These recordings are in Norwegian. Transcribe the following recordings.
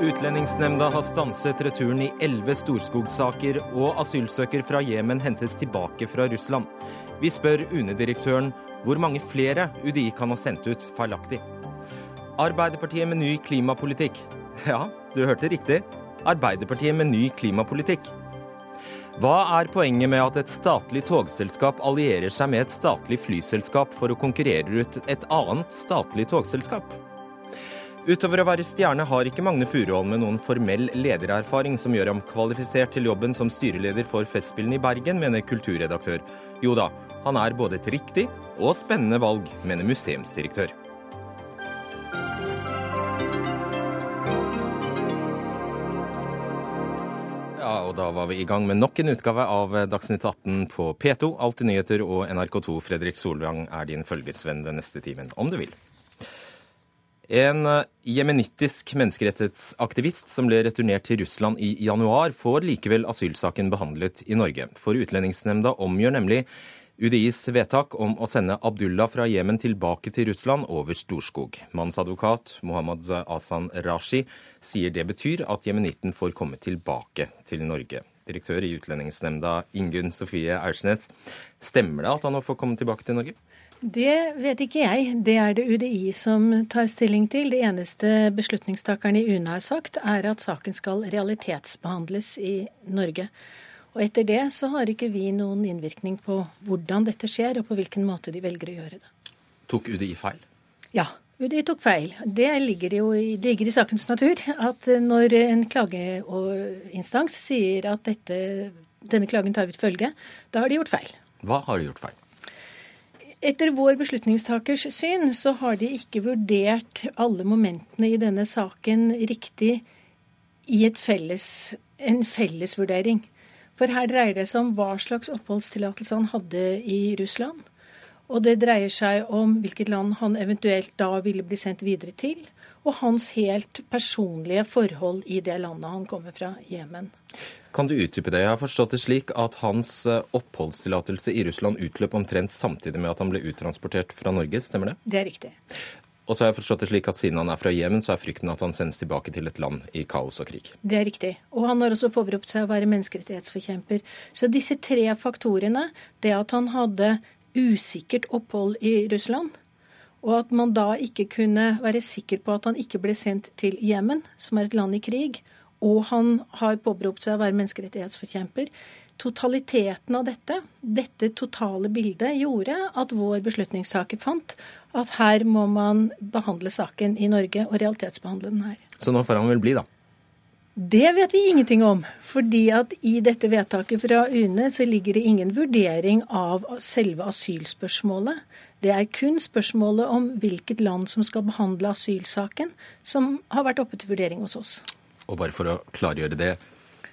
Utlendingsnemnda har stanset returen i elleve Storskog-saker, og asylsøker fra Jemen hentes tilbake fra Russland. Vi spør UNE-direktøren hvor mange flere UDI kan ha sendt ut feilaktig. Arbeiderpartiet med ny klimapolitikk. Ja, du hørte riktig. Arbeiderpartiet med ny klimapolitikk. Hva er poenget med at et statlig togselskap allierer seg med et statlig flyselskap for å konkurrere ut et annet statlig togselskap? Utover å være stjerne har ikke Magne Furuholm noen formell ledererfaring som gjør ham kvalifisert til jobben som styreleder for Festspillene i Bergen, mener kulturredaktør. Jo da, han er både et riktig og spennende valg, mener museumsdirektør. Ja, og da var vi i gang med nok en utgave av Dagsnytt 18 på P2. Alltid nyheter og NRK2. Fredrik Solvang er din følgesvenn den neste timen, om du vil. En eh, jemenittisk menneskerettighetsaktivist som ble returnert til Russland i januar, får likevel asylsaken behandlet i Norge. For Utlendingsnemnda omgjør nemlig UDIs vedtak om å sende Abdullah fra Jemen tilbake til Russland over Storskog. Mannens advokat Mohammed Asan Rashi sier det betyr at jemenitten får komme tilbake til Norge. Direktør i Utlendingsnemnda Ingunn Sofie Aursnes, stemmer det at han nå får komme tilbake til Norge? Det vet ikke jeg. Det er det UDI som tar stilling til. Det eneste beslutningstakerne i UNE har sagt, er at saken skal realitetsbehandles i Norge. Og etter det så har ikke vi noen innvirkning på hvordan dette skjer, og på hvilken måte de velger å gjøre det. Tok UDI feil? Ja, UDI tok feil. Det ligger jo i, ligger i sakens natur at når en klageinstans sier at dette, denne klagen tar til følge, da har de gjort feil. Hva har de gjort feil? Etter vår beslutningstakers syn så har de ikke vurdert alle momentene i denne saken riktig i felles, en felles vurdering. For her dreier det seg om hva slags oppholdstillatelse han hadde i Russland. Og det dreier seg om hvilket land han eventuelt da ville bli sendt videre til. Og hans helt personlige forhold i det landet han kommer fra, Jemen. Kan du utdype det? Jeg har forstått det slik at hans eh, oppholdstillatelse i Russland utløp omtrent samtidig med at han ble uttransportert fra Norge, stemmer det? Det er riktig. Og så har jeg forstått det slik at siden han er fra Jemen, så er frykten at han sendes tilbake til et land i kaos og krig. Det er riktig. Og han har også påberopt seg å være menneskerettighetsforkjemper. Så disse tre faktorene, det at han hadde usikkert opphold i Russland, og at man da ikke kunne være sikker på at han ikke ble sendt til Jemen, som er et land i krig, og han har påberopt seg å være menneskerettighetsforkjemper. Totaliteten av dette, dette totale bildet, gjorde at vår beslutningstaker fant at her må man behandle saken i Norge og realitetsbehandle den her. Så nå får han vel bli, da? Det vet vi ingenting om. fordi at i dette vedtaket fra UNE så ligger det ingen vurdering av selve asylspørsmålet. Det er kun spørsmålet om hvilket land som skal behandle asylsaken, som har vært oppe til vurdering hos oss. Og bare for å klargjøre det.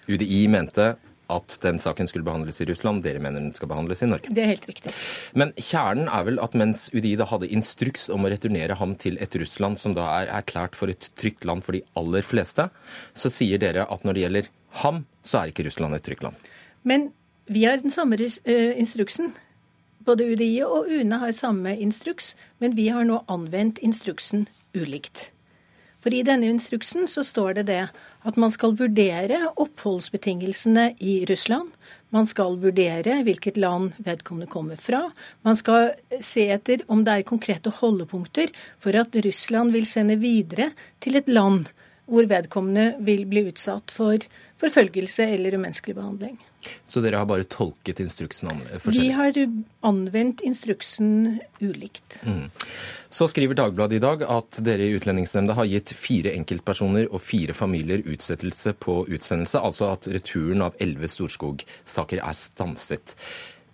UDI mente at den saken skulle behandles i Russland. Dere mener den skal behandles i Norge. Det er helt riktig. Men kjernen er vel at mens UDI da hadde instruks om å returnere ham til et Russland som da er erklært for et trygt land for de aller fleste, så sier dere at når det gjelder ham, så er ikke Russland et trygt land. Men vi har den samme eh, instruksen. Både UDI og UNE har samme instruks, men vi har nå anvendt instruksen ulikt. For i denne instruksen så står det det at man skal vurdere oppholdsbetingelsene i Russland. Man skal vurdere hvilket land vedkommende kommer fra. Man skal se etter om det er konkrete holdepunkter for at Russland vil sende videre til et land hvor vedkommende vil bli utsatt for forfølgelse eller umenneskelig behandling. Så dere har bare tolket instruksen forskjellig? Vi har anvendt instruksen ulikt. Mm. Så skriver Dagbladet i dag at dere i Utlendingsnemnda har gitt fire enkeltpersoner og fire familier utsettelse på utsendelse, altså at returen av elleve Storskog-saker er stanset.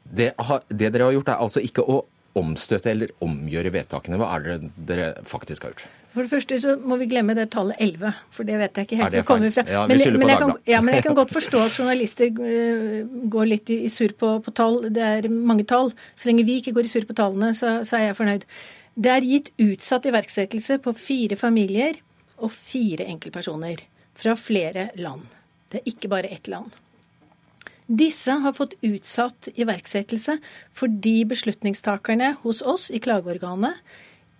Det, det dere har gjort, er altså ikke å omstøte eller omgjøre vedtakene. Hva er det dere faktisk har gjort? For det første så må vi glemme det tallet 11, for det vet jeg ikke helt hvor det kommer fra. Ja, vi men, på kan, Ja, men jeg kan godt forstå at journalister uh, går litt i, i surr på, på, tall. Det er mange tall. Så lenge vi ikke går i surr på tallene, så, så, er jeg fornøyd. Det er gitt utsatt iverksettelse på fire familier og fire enkeltpersoner fra flere land. Det er ikke bare ett land. Disse har fått utsatt iverksettelse fordi beslutningstakerne hos oss i klageorganet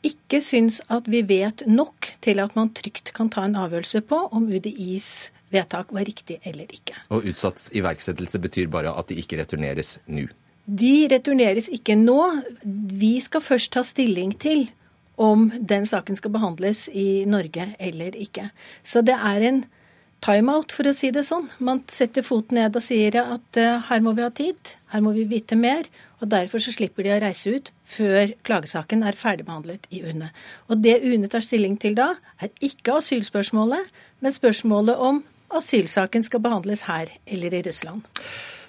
ikke syns at vi vet nok til at man trygt kan ta en avgjørelse på om UDIs vedtak var riktig eller ikke. Og utsatt iverksettelse betyr bare at de ikke returneres nå? De returneres ikke nå. Vi skal først ta stilling til om den saken skal behandles i Norge eller ikke. Så det er en timeout, for å si det sånn. Man setter foten ned og sier at uh, her må vi ha tid, her må vi vite mer. Og Derfor så slipper de å reise ut før klagesaken er ferdigbehandlet i UNE. Og Det UNE tar stilling til da, er ikke asylspørsmålet, men spørsmålet om asylsaken skal behandles her eller i Russland.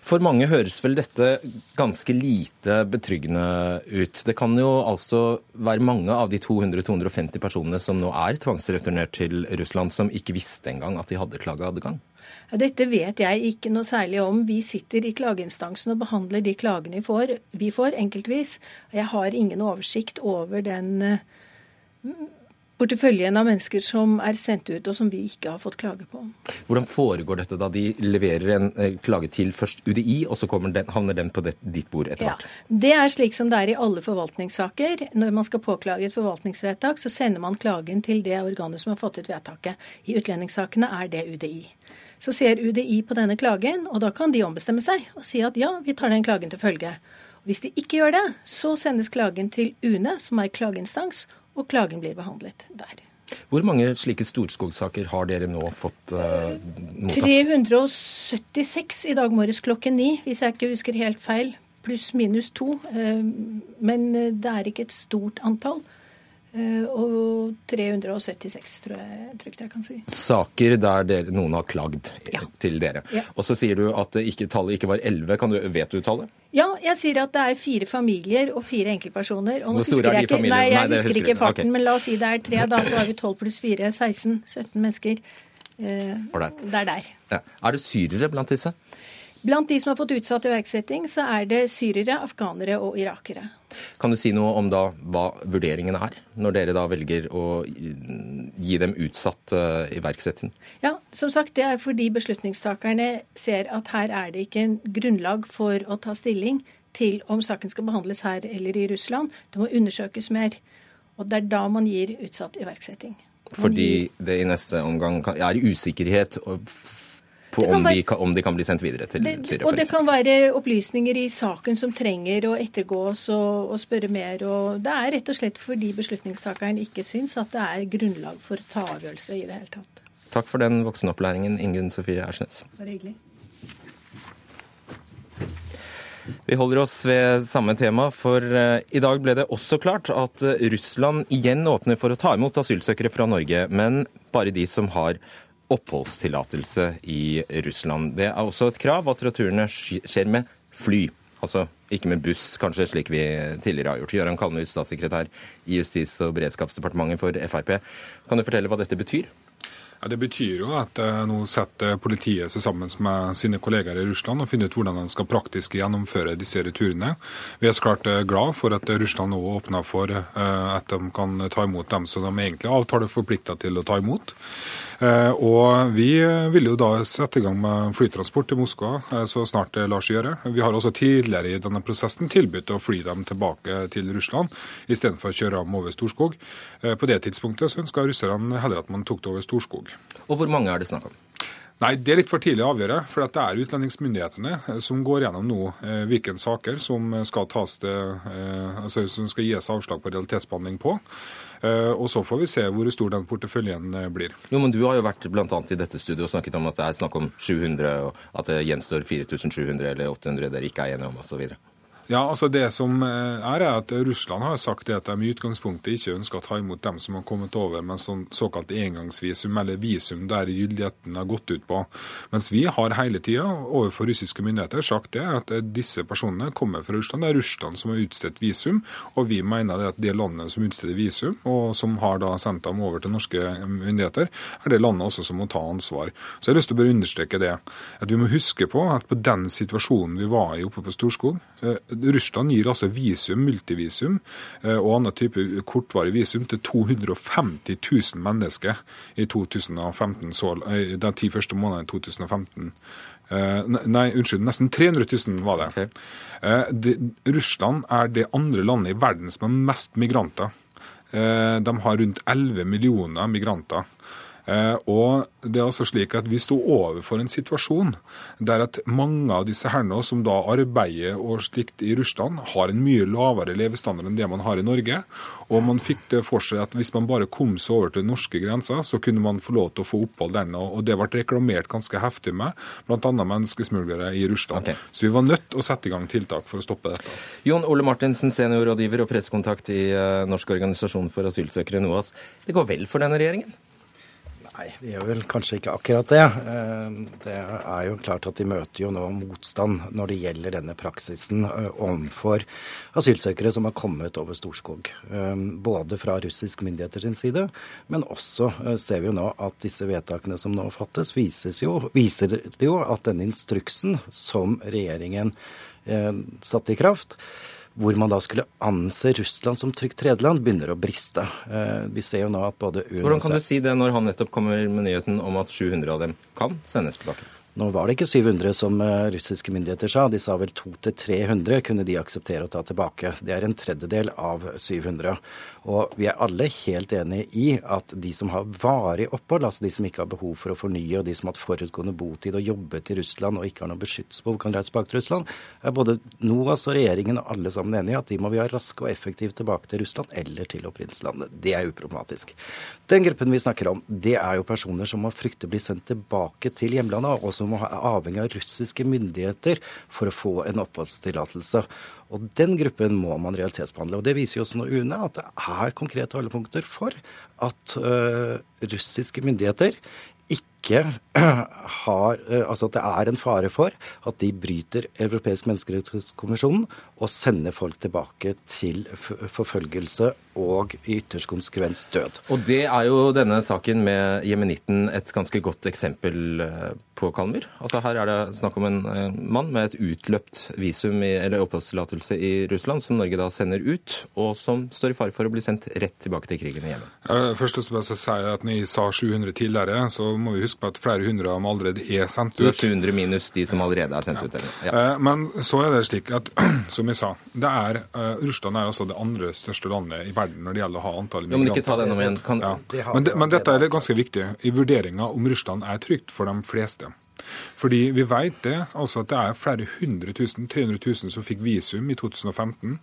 For mange høres vel dette ganske lite betryggende ut. Det kan jo altså være mange av de 200-250 personene som nå er tvangsreturnert til Russland, som ikke visste engang at de hadde klageadgang? Dette vet jeg ikke noe særlig om. Vi sitter i klageinstansen og behandler de klagene vi får, vi får enkeltvis. Jeg har ingen oversikt over den porteføljen av mennesker som er sendt ut, og som vi ikke har fått klage på. Hvordan foregår dette da de leverer en eh, klage til først UDI, og så den, havner den på det, ditt bord etter hvert? Ja, det er slik som det er i alle forvaltningssaker. Når man skal påklage et forvaltningsvedtak, så sender man klagen til det organet som har fått ut vedtaket. I utlendingssakene er det UDI. Så ser UDI på denne klagen, og da kan de ombestemme seg og si at ja, vi tar den klagen til følge. Hvis de ikke gjør det, så sendes klagen til UNE, som er klageinstans, og klagen blir behandlet der. Hvor mange slike storskogsaker har dere nå fått uh, mottatt? 376 i dag morges klokken ni, hvis jeg ikke husker helt feil. Pluss minus to. Uh, men eh, det er ikke et stort antall. Uh, og 376, tror jeg trygt jeg kan si. Saker der dere, noen har klagd ja. til dere. Ja. Og så sier du at ikke, tallet ikke var 11. Du, vet du tallet? Ja, jeg sier at det er fire familier og fire enkeltpersoner. Og Hvor store er de ikke, nei, jeg nei, husker ikke farten, okay. men la oss si det er tre. Da så har vi 12 pluss 4, 16, 17 mennesker. Eh, det er der. Ja. Er det syrere blant disse? Blant de som har fått utsatt iverksetting, så er det syrere, afghanere og irakere. Kan du si noe om da hva vurderingen er, når dere da velger å gi dem utsatt uh, iverksetting? Ja, som sagt, det er fordi beslutningstakerne ser at her er det ikke en grunnlag for å ta stilling til om saken skal behandles her eller i Russland. Det må undersøkes mer. Og det er da man gir utsatt iverksetting. Fordi det i neste omgang er usikkerhet på om, være, de kan, om, de kan, bli sendt videre til det, Syria. Og det kan være opplysninger i saken som trenger å ettergås og, og, spørre mer. og Det er rett og slett fordi beslutningstakeren ikke syns at det er grunnlag for å ta avgjørelse i det hele tatt. Takk for den voksenopplæringen, Ingunn Sofie Ersnes. Bare hyggelig. Vi holder oss ved samme tema, for uh, i dag ble det også klart at uh, Russland igjen åpner for å ta imot asylsøkere fra Norge, men bare de som har oppholdstillatelse i Russland. Det er også et krav at returene skjer med fly. Altså ikke med buss, kanskje slik vi tidligere har gjort. Gøran Kalmøy, statssekretær i Justis- og beredskapsdepartementet for Frp. Kan du fortelle hva dette betyr? Ja, det betyr jo at eh, nå setter politiet seg sammen med sine kolleger i Russland og finner ut hvordan de skal praktisk gjennomføre disse returene. Vi er klart eh, glad for at Russland nå åpner for eh, at de kan ta imot dem som de egentlig avtaler forplikta til å ta imot. Og vi vil jo da sette i gang med flytransport til Moskva så snart det lar seg gjøre. Vi har også tidligere i denne prosessen tilbudt å fly dem tilbake til Russland istedenfor å kjøre dem over Storskog. På det tidspunktet så ønska russerne heller at man tok det over Storskog. Og hvor mange er det snakk om? Nei, Det er litt for tidlig å avgjøre. For det er utlendingsmyndighetene eh, som går gjennom nå eh, hvilke saker som skal, tas til, eh, altså, som skal gis avslag på realitetsbehandling på. Eh, og Så får vi se hvor stor den porteføljen eh, blir. Jo, men Du har jo vært blant annet i dette studioet og snakket om at det er snakk om 700, og at det gjenstår 4700 eller 800 dere ikke er enige om osv. Ja, altså Det som eh, er, er at Russland har sagt at de i utgangspunktet ikke ønsker å ta imot dem som har kommet over med sånn såkalt engangsvisum, eller visum der gyldigheten har gått ut på. Mens vi har hele tida overfor russiske myndigheter sagt det at disse personene kommer fra Russland. Det er Russland som har utstedt visum, og vi mener det at det landet som utsteder visum, og som har da sendt dem over til norske myndigheter, er det landet også som må ta ansvar. Så jeg har lyst til å bare understreke det. At vi må huske på at på den situasjonen vi var i oppe på Storskog eh, Russland gir altså visum, multivisum eh, og annen type kortvarig visum til 250 000 mennesker i 2015, så, eh, de ti første månedene i 2015. Eh, nei, unnskyld, nesten 300 000 var det. Okay. Det, Russland er det andre landet i verden som har mest migranter. De har rundt 11 millioner migranter. Eh, og det er altså slik at Vi sto overfor en situasjon der at mange av disse herrene som da arbeider og slikt i Russland, har en mye lavere levestandard enn det man har i Norge. Og man fikk det for seg at hvis man bare kom seg over til norske grenser, så kunne man få lov til å få opphold der. Og det ble reklamert ganske heftig med, bl.a. menneskesmuglere i Russland. Okay. Så vi var nødt til å sette i gang tiltak for å stoppe dette. Jon Ole Martinsen, seniorrådgiver og pressekontakt i eh, Norsk organisasjon for asylsøkere, NOAS. Det går vel for denne regjeringen? Nei, de gjør vel kanskje ikke akkurat det. Eh, det er jo klart at de møter jo nå motstand når det gjelder denne praksisen eh, overfor asylsøkere som har kommet over Storskog. Eh, både fra russisk myndigheter sin side, men også ser vi jo nå at disse vedtakene som nå fattes, jo, viser jo at denne instruksen som regjeringen satte i kraft, hvor man da skulle anse Russland som trygt tredjeland, begynner å briste. Eh, vi ser jo nå at både UNHCR Hvordan kan du si det når han nettopp kommer med nyheten om at 700 av dem kan sendes tilbake? Nå var det ikke 700 som eh, russiske myndigheter sa, de sa vel 200-300 kunne de akseptere å ta tilbake. Det er en tredjedel av 700. Og vi er alle helt enig i at de som har varig opphold, altså de som ikke har behov for å fornye, og de som har hatt forutgående botid og jobbet i Russland og ikke har noe beskyttelsesbehov, kan reise tilbake til Russland, er både NOAS og regjeringen og alle sammen enige i at de må vi ha raske og effektivt tilbake til Russland eller til opprinnelseslandet. Det er uproblematisk. Den gruppen vi snakker om, det er jo personer som må frykte bli sendt tilbake til hjemlandet, og som er avhengig av russiske myndigheter for å få en oppholdstillatelse. Og den gruppen må man realitetsbehandle. Og det viser jo også nå UNE at det er konkrete holdepunkter for at uh, russiske myndigheter ikke har uh, Altså at det er en fare for at de bryter Europeisk menneskerettighetskommisjonen og sender folk tilbake til forfølgelse og i ytterste konsekvens død. Og det er jo denne saken med jemenitten et ganske godt eksempel eh, på, Kalmyr. Altså Her er det snakk om en eh, mann med et utløpt visum i, eller oppholdstillatelse i Russland, som Norge da sender ut, og som står i fare for å bli sendt rett tilbake til krigen i Jemen. Først og fremst si at Når jeg sa 700 tidligere, så må vi huske på at flere hundre av dem allerede er sendt ut. 700 minus de som allerede er sendt ja. ut? Ja. Eh, men så er det slik at, som jeg sa, det er, Russland er altså det andre største landet i verden verden når det gjelder å ha antall migranter. Jo, men ikke ta det om igjen. Kan... Ja. Men, de, men, dette er ganske viktig i vurderinga om Russland er trygt for de fleste. Fordi vi vet det, altså at det er flere hundre tusen, 300 000 som fikk visum i 2015.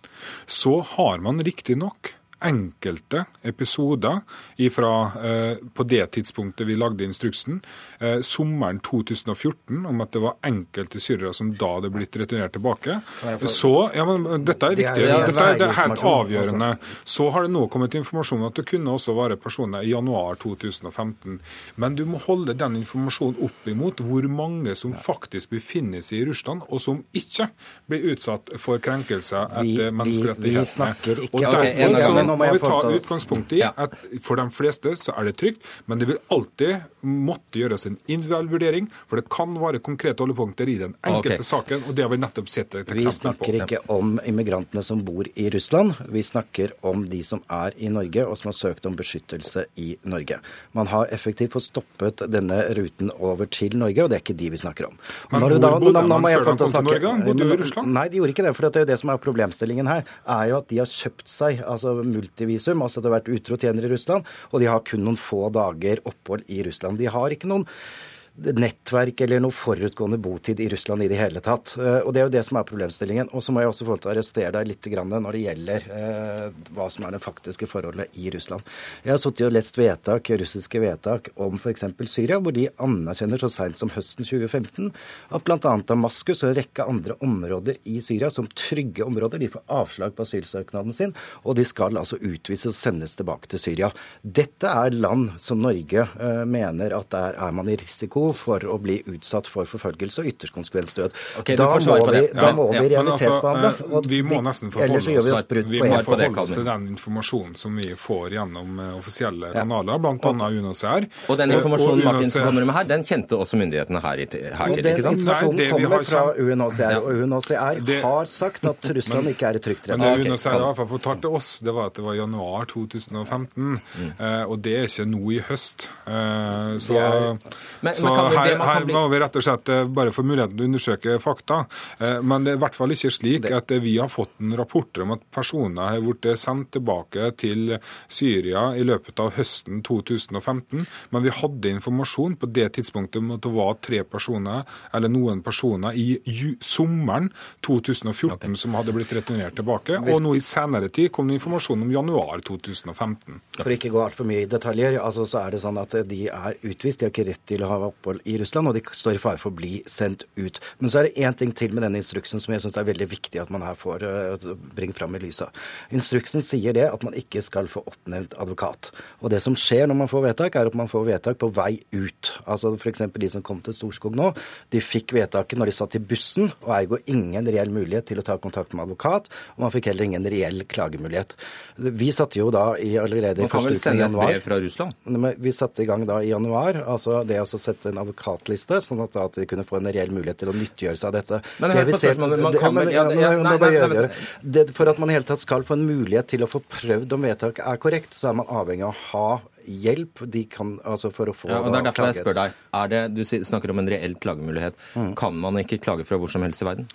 Så har man riktignok enkelte episoder ifra, eh, på det tidspunktet vi lagde instruksen, eh, sommeren 2014, om at det var enkelte syrere som da hadde blitt returnert tilbake. Så, ja, men Dette er viktig. Dette er, det er helt avgjørende. Så har det nå kommet informasjon at det kunne også være personer i januar 2015. Men du må holde den informasjonen opp imot hvor mange som faktisk befinner seg i Russland, og som ikke blir utsatt for krenkelser etter menneskerettighetene. Vi, vi, vi og derfor, nå må vi ta utgangspunkt i at for de fleste så er det trygt, men det vil alltid måtte gjøres en individuell vurdering, for det kan være konkrete holdepunkter i den enkelte okay. saken, og det har vi nettopp sett et eksempel på. Vi snakker ikke om immigrantene som bor i Russland, vi snakker om de som er i Norge og som har søkt om beskyttelse i Norge. Man har effektivt fått stoppet denne ruten over til Norge, og det er ikke de vi snakker om. Men hvor da, bodde man før de kom til Norge? Bodde du i Russland? Nei, de gjorde ikke det. For det er jo det som er problemstillingen her, er jo at de har kjøpt seg altså multivisum, altså det har vært utro tjenere i Russland, og de har kun noen få dager opphold i Russland. De har ikke noen nettverk eller noe forutgående botid i Russland i det hele tatt. Eh, og Det er jo det som er problemstillingen. Og så må jeg også få til å arrestere deg litt når det gjelder eh, hva som er det faktiske forholdet i Russland. Jeg har sittet og lest vedtak, russiske vedtak om f.eks. Syria, hvor de anerkjenner så seint som høsten 2015 at bl.a. Damaskus og en rekke andre områder i Syria som trygge områder, de får avslag på asylsøknaden sin, og de skal altså utvises og sendes tilbake til Syria. Dette er land som Norge eh, mener at der er man i risiko for å bli utsatt for forfølgelse og ytterst konsekvens død. Okay, da, må vi, da må vi realitetsbehandle. Altså, vi må nesten forholde oss, vi vi må forholde oss til den informasjonen som vi får gjennom eh, offisielle kanaler, bl.a. UNHCR. Og den informasjonen Martinsen kommer med her, den kjente også myndighetene her, her til, ikke sant? Informasjonen kommer fra UNHCR, og UNHCR har sagt at Russland ikke er et trygt land. Men det UNHCR i hvert fall fortalte oss, det var at det var januar 2015, mm. Eh, og det er ikke nå i høst. Eh, så, men, men vi, her, her må vi rett og slett eh, bare få muligheten til å undersøke fakta. Eh, men det er i hvert fall ikke slik at vi har fått en rapporter om at personer har blitt sendt tilbake til Syria i løpet av høsten 2015. Men vi hadde informasjon på det tidspunktet om at det var tre personer, eller noen personer, i sommeren 2014 okay. som hadde blitt returnert tilbake. Og nå i senere tid kom det informasjon om januar 2015. For ikke gå altfor mye i detaljer, altså så er det sånn at de er utvist. De har ikke rett til å ha opphold i Russland, og de står i fare for å bli sendt ut. Men så er det én ting til med denne instruksen som jeg syns er veldig viktig at man her får uh, bringe fram i lyset. Instruksen sier det at man ikke skal få oppnevnt advokat. Og det som skjer når man får vedtak, er at man får vedtak på vei ut. Altså f.eks. de som kom til Storskog nå, de fikk vedtaket når de satt i bussen, og ergo ingen reell mulighet til å ta kontakt med advokat, og man fikk heller ingen reell klagemulighet. Vi satte jo da i allerede i første uke i januar Man kan vel sende et brev fra Russland? Vi satte i gang da i januar altså det å sette en advokatliste, sånn at, at de kunne få en reell mulighet til å nyttiggjøre seg av dette. Men hør på spørsmålet, man kan vel For at man i hele tatt skal få en mulighet til å få prøvd om vedtak er korrekt, så er man avhengig av å ha hjelp de kan, altså for å få ja, og det er derfor jeg spør deg. Er det, du snakker om en reell klagemulighet. Mm. Kan man ikke klage fra hvor som helst i verden?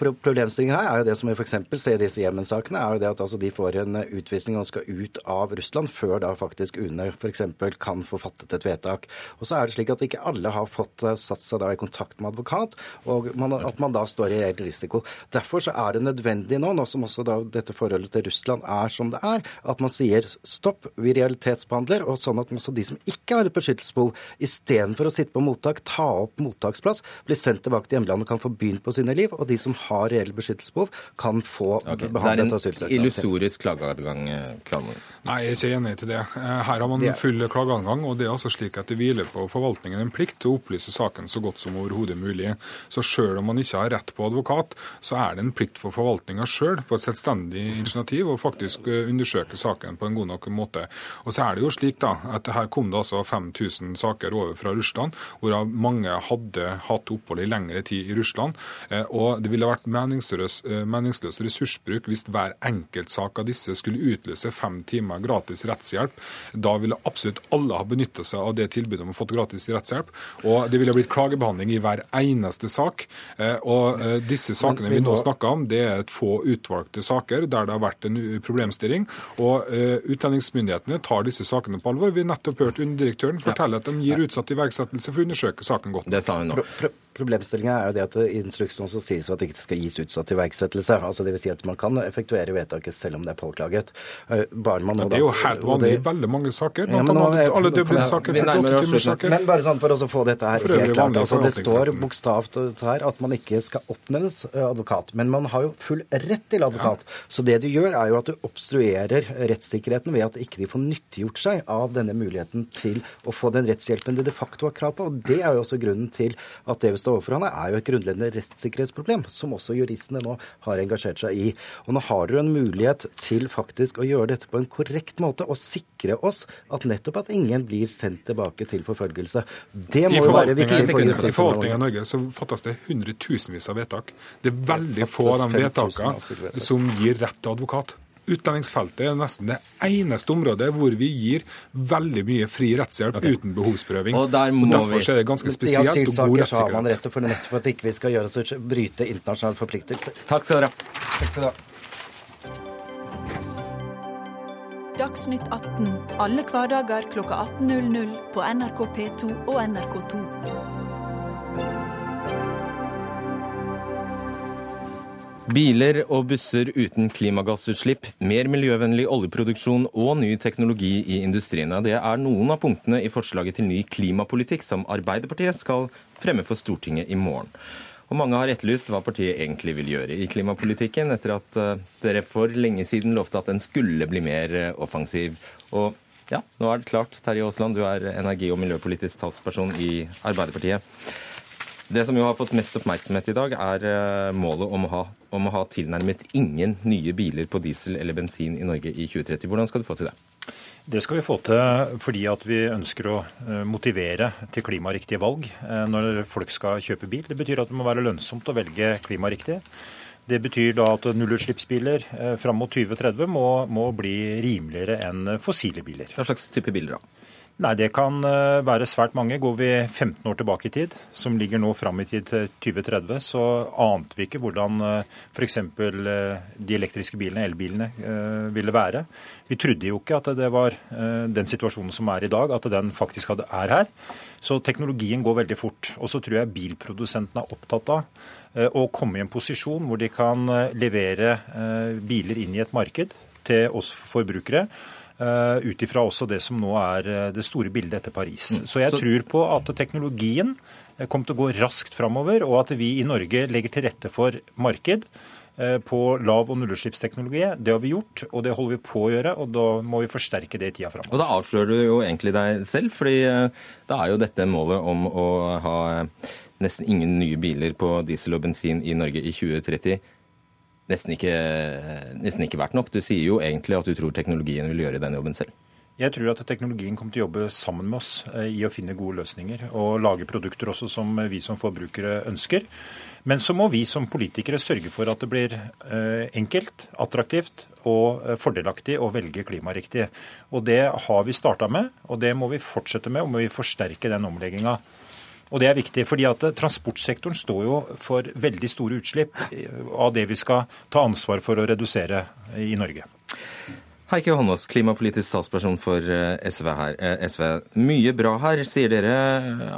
Problemstillingen her er jo det som vi f.eks. ser i disse Jemen-sakene, er jo det at altså de får en utvisning og skal ut av Russland før da faktisk UNE f.eks. kan få fattet et vedtak. Og så er det slik at ikke alle har fått eh, satt seg da i kontakt med advokat, og man, at man da står i reell risiko. Derfor så er det nødvendig nå, nå som også da dette forholdet til Russland er som det er, at man sier stopp, vi realitetsbehandler, og sånn at også de som ikke har et beskyttelsesbehov, istedenfor å sitte på mottak, ta opp mottaksplass, blir sendt tilbake til hjemlandet og kan få begynt på sine liv. og de som har reell beskyttelsesbehov, kan få okay. behandlet asylsøknaden. Det er en illusorisk klageadgang, Kvalmo? Nei, jeg er ikke enig til det. Eh, her har man full klageadgang, og det er altså slik at det hviler på forvaltningen en plikt til å opplyse saken så godt som overhodet mulig. Så selv om man ikke har rett på advokat, så er det en plikt for forvaltninga sjøl på et selvstendig initiativ å faktisk eh, undersøke saken på en god nok måte. Og så er det jo slik da, at her kom det altså 5000 saker over fra Russland, hvorav mange hadde hatt opphold i lengre tid i Russland. Eh, og det ville vært meningsløs, eh, meningsløs ressursbruk hvis hver enkeltsak av disse skulle utløse fem timer gratis rettshjelp. Da ville absolutt alle ha benytta seg av det tilbudet om å få gratis rettshjelp. Og det ville blitt klagebehandling i hver eneste sak. Eh, og eh, disse sakene vi nå snakker om, det er et få utvalgte saker der det har vært en problemstilling. Og utlendingsmyndighetene tar disse sakene på alvor. Vi har nettopp hørt underdirektøren fortelle at de gir utsatt iverksettelse for å undersøke saken godt. Det sa hun nå. Problemstillinga er jo det at i instruksen også sies at det ikke skal gis utsatt iverksettelse. Altså Dvs. Si at man kan effektuere vedtaket selv om det er påklaget. Eh, bare man nå det er jo helt vanlig i veldig mange saker. Ja, men, nå, alle Dublin-saker, Men bare sånn for å få dette her helt klart. Altså, det står bokstavt her at man ikke skal oppnevnes eh, advokat. Men man har jo full rett til advokat. Ja. Så det du gjør, er jo at du obstruerer rettssikkerheten ved at ikke de får nyttiggjort seg av denne muligheten til å få den rettshjelpen de de facto har krav på. Og det er jo også grunnen til at det vi står overfor han er jo et grunnleggende rettssikkerhetsproblem, som også juristene nå har engasjert seg i. Og nå har dere en mulighet til faktisk å gjøre dette på en korrekt måte og sikre oss at nettopp at ingen blir sendt tilbake til forfølgelse. Det må jo være viktig. I forvaltningen av Norge så fattes det hundretusenvis av vedtak. Det er veldig få av de vedtakene som gir rett til advokat. Utlendingsfeltet er nesten det eneste området hvor vi gir veldig mye fri rettshjelp okay. uten behovsprøving. Og, og Derfor vi... er det ganske spesielt og god rettssikkerhet. har man rett til for nettopp at ikke vi skal gjøre oss bryte internasjonale forpliktelser. Takk skal dere ha. Takk skal dere ha. Dagsnytt 18 alle hverdager klokka 18.00 på NRK P2 og NRK2. Biler og busser uten klimagassutslipp, mer miljøvennlig oljeproduksjon og ny teknologi i industrien. Det er noen av punktene i forslaget til ny klimapolitikk som Arbeiderpartiet skal fremme for Stortinget i morgen. Og Mange har etterlyst hva partiet egentlig vil gjøre i klimapolitikken, etter at eh, dere for lenge siden lovte at den skulle bli mer eh, offensiv. Og ja, nå er det klart. Terje Aasland, du er energi- og miljøpolitisk talsperson i Arbeiderpartiet. Det som jo har fått mest oppmerksomhet i dag, er eh, målet om å, ha, om å ha tilnærmet ingen nye biler på diesel eller bensin i Norge i 2030. Hvordan skal du få til det? Det skal vi få til fordi at vi ønsker å eh, motivere til klimariktige valg eh, når folk skal kjøpe bil. Det betyr at det må være lønnsomt å velge klimariktig. Det betyr da at nullutslippsbiler fram mot 2030 må, må bli rimeligere enn fossile biler. Hva slags type biler da? Nei, Det kan eh, være svært mange. Går vi 15 år tilbake i tid, som ligger nå fram i tid til 2030, så ante vi ikke hvordan f.eks. de elektriske bilene, elbilene, ville være. Vi trodde jo ikke at det var den situasjonen som er i dag, at den faktisk er her. Så teknologien går veldig fort. Og så tror jeg bilprodusentene er opptatt av å komme i en posisjon hvor de kan levere biler inn i et marked til oss forbrukere Eh, ut ifra også det som nå er eh, det store bildet etter Paris. Mm. Så jeg tror på at teknologien eh, kommer til å gå raskt framover, og at vi i Norge legger til rette for marked på lav- og nullutslippsteknologi. Det har vi gjort, og det holder vi på å gjøre. og Da må vi forsterke det i tida framover. Og Da avslører du jo egentlig deg selv, fordi da er jo dette målet om å ha nesten ingen nye biler på diesel og bensin i Norge i 2030 nesten ikke, nesten ikke vært nok. Du sier jo egentlig at du tror teknologien vil gjøre den jobben selv. Jeg tror at teknologien kommer til å jobbe sammen med oss eh, i å finne gode løsninger. Og lage produkter også som vi som forbrukere ønsker. Men så må vi som politikere sørge for at det blir eh, enkelt, attraktivt og eh, fordelaktig å velge klimariktig. Og det har vi starta med, og det må vi fortsette med, og må vi forsterke den omlegginga. Og det er viktig, fordi at Transportsektoren står jo for veldig store utslipp av det vi skal ta ansvar for å redusere i Norge. Heikki Holmås, klimapolitisk statsperson for eh, SV her. Eh, SV. Mye bra her, sier dere.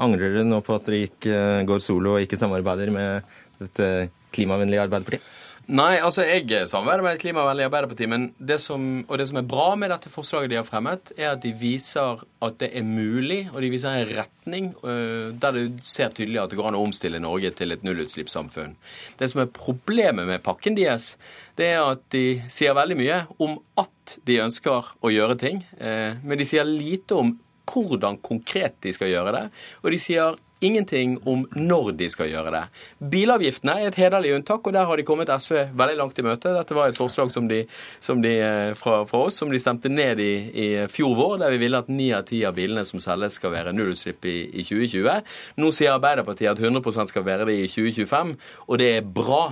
Angrer dere nå på at dere gikk, eh, går solo og ikke samarbeider med dette klimavennlige Arbeiderpartiet? Nei, altså jeg samarbeider med et klimavennlig Arbeiderparti, men det som, og det som er bra med dette forslaget de har fremmet, er at de viser at det er mulig, og de viser en retning uh, der du ser tydelig at det går an å omstille Norge til et nullutslippssamfunn. Det som er problemet med pakken deres, det er at de sier veldig mye om at de ønsker å gjøre ting, uh, men de sier lite om hvordan konkret de skal gjøre det. Og de sier ingenting om når de skal gjøre det. Bilavgiftene er et hederlig unntak, og der har de kommet SV veldig langt i møte. Dette var et forslag som de, som de eh, fra, fra, oss som de stemte ned i, i, fjor vår, der vi ville at ni av ti av bilene som selges skal være nullutslipp i, i 2020. Nå sier Arbeiderpartiet at 100% skal være det i 2025, og det er bra.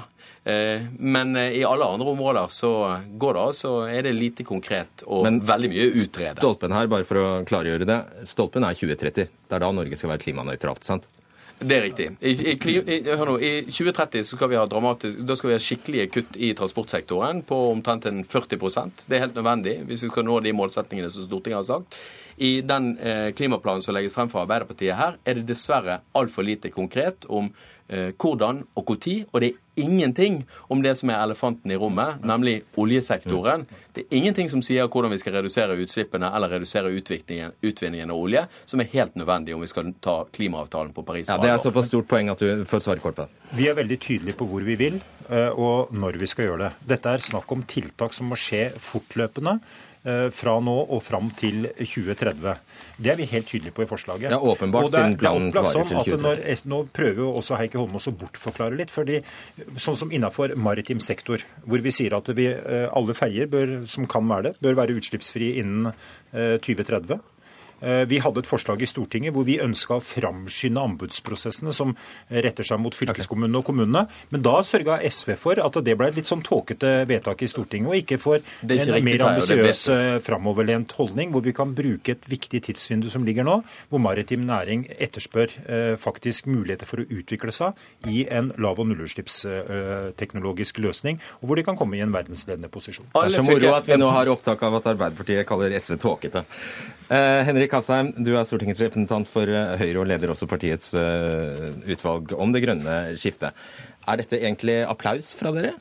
Eh, men eh, i alle andre områder så går det altså, er det lite konkret og Men, veldig mye utrede. Stolpen her, bare for å klargjøre det, stolpen er 2030. Det er da Norge skal være klimanøytralt, sant? Det er riktig. I, i, hør nå, I 2030 så skal vi da skal vi ha skikkelige kutt i transportsektoren på omtrent en 40% Det er helt nødvendig hvis vi skal nå de målsettingene som Stortinget har sagt. I den eh, klimaplanen som legges frem fra Arbeiderpartiet her, er det dessverre altfor lite konkret om hvordan og når, og det er ingenting om det som er elefanten i rommet, nemlig oljesektoren. Det er ingenting som sier hvordan vi skal redusere utslippene eller redusere utvinningen av olje, som er helt nødvendig om vi skal ta klimaavtalen på Paris. Ja, Det er såpass stort poeng at du får svare kort på det. Vi er veldig tydelige på hvor vi vil, eh, og når vi skal gjøre det. Dette er snakk om tiltak som må skje fortløpende eh, fra nå og fram til 2030. Det er vi helt tydelige på i forslaget. Ja, åpenbart, siden planen varer sånn til 2030. Nå prøver jo også Heikki Holmås å bortforklare litt. fordi Sånn som innenfor maritim sektor, hvor vi sier at vi, eh, alle ferjer som kan være det, bør være utslippsfrie innen 2030. Eh, vi hadde et forslag i Stortinget hvor vi ønska å framskynde anbudsprosessene som retter seg mot fylkeskommunene og kommunene. Men da sørga SV for at det ble et litt sånn tåkete vedtak i Stortinget, og ikke for en mer ambisiøs eh, framoverlent holdning, hvor vi kan bruke et viktig tidsvindu som ligger nå, hvor maritim næring etterspør eh, faktisk muligheter for å utvikle seg i en lav- og nullutslippsteknologisk løsning, og hvor de kan komme i en verdensledende posisjon. Det er så moro at vi nå har opptak av at Arbeiderpartiet kaller SV tåkete. Eh, Henrik Asheim, du er Stortingets representant for eh, Høyre og leder også partiets eh, utvalg om det grønne skiftet. Er dette egentlig applaus fra dere?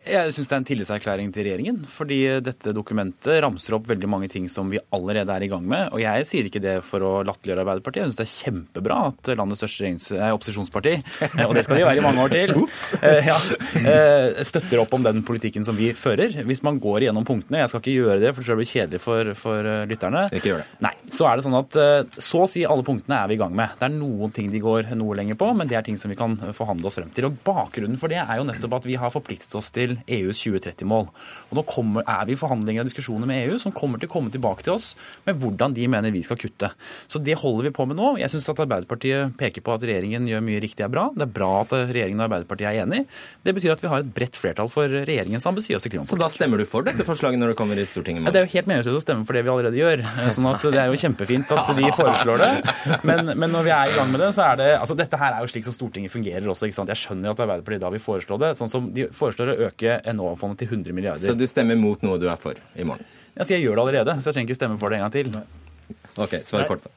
Jeg syns det er en tillitserklæring til regjeringen. Fordi dette dokumentet ramser opp veldig mange ting som vi allerede er i gang med. Og jeg sier ikke det for å latterliggjøre Arbeiderpartiet. Jeg syns det er kjempebra at landets største opposisjonsparti, og det skal de være i mange år til, eh, ja, eh, støtter opp om den politikken som vi fører. Hvis man går igjennom punktene, jeg skal ikke gjøre det, for det blir kjedelig for, for eh, lytterne. Ikke gjør det. Nei, Så er det sånn at så å si alle punktene er vi i gang med. Det er noen ting de går noe lenger på, men det er ting som vi kan forhandle oss frem til. Og Bakgrunnen for det er jo nettopp at vi har forpliktet oss til EUs 2030-mål. Og Nå kommer, er vi i forhandlinger og diskusjoner med EU som kommer til å komme tilbake til oss med hvordan de mener vi skal kutte. Så det holder vi på med nå. Jeg syns at Arbeiderpartiet peker på at regjeringen gjør mye riktig er bra. Det er bra at regjeringen og Arbeiderpartiet er enig. Det betyr at vi har et bredt flertall for regjeringens ambisiøse klimapolitikk. Så da stemmer du for dette forslaget når det kommer i Stortinget? Ja, det er jo helt meningsløst å stemme for det vi allerede gjør. Sånn at Det er jo kjempefint at de foreslår det. Men, men, når vi er i gang med det, så er det altså Dette her er jo slik som Stortinget fungerer også. ikke sant? Jeg skjønner at Arbeiderpartiet da vil foreslå det. sånn som De foreslår å øke Enova-fondet til 100 milliarder. Så du stemmer mot noe du er for i morgen? Altså, jeg gjør det allerede, så jeg trenger ikke stemme for det en gang til. Ok, svar kort. på.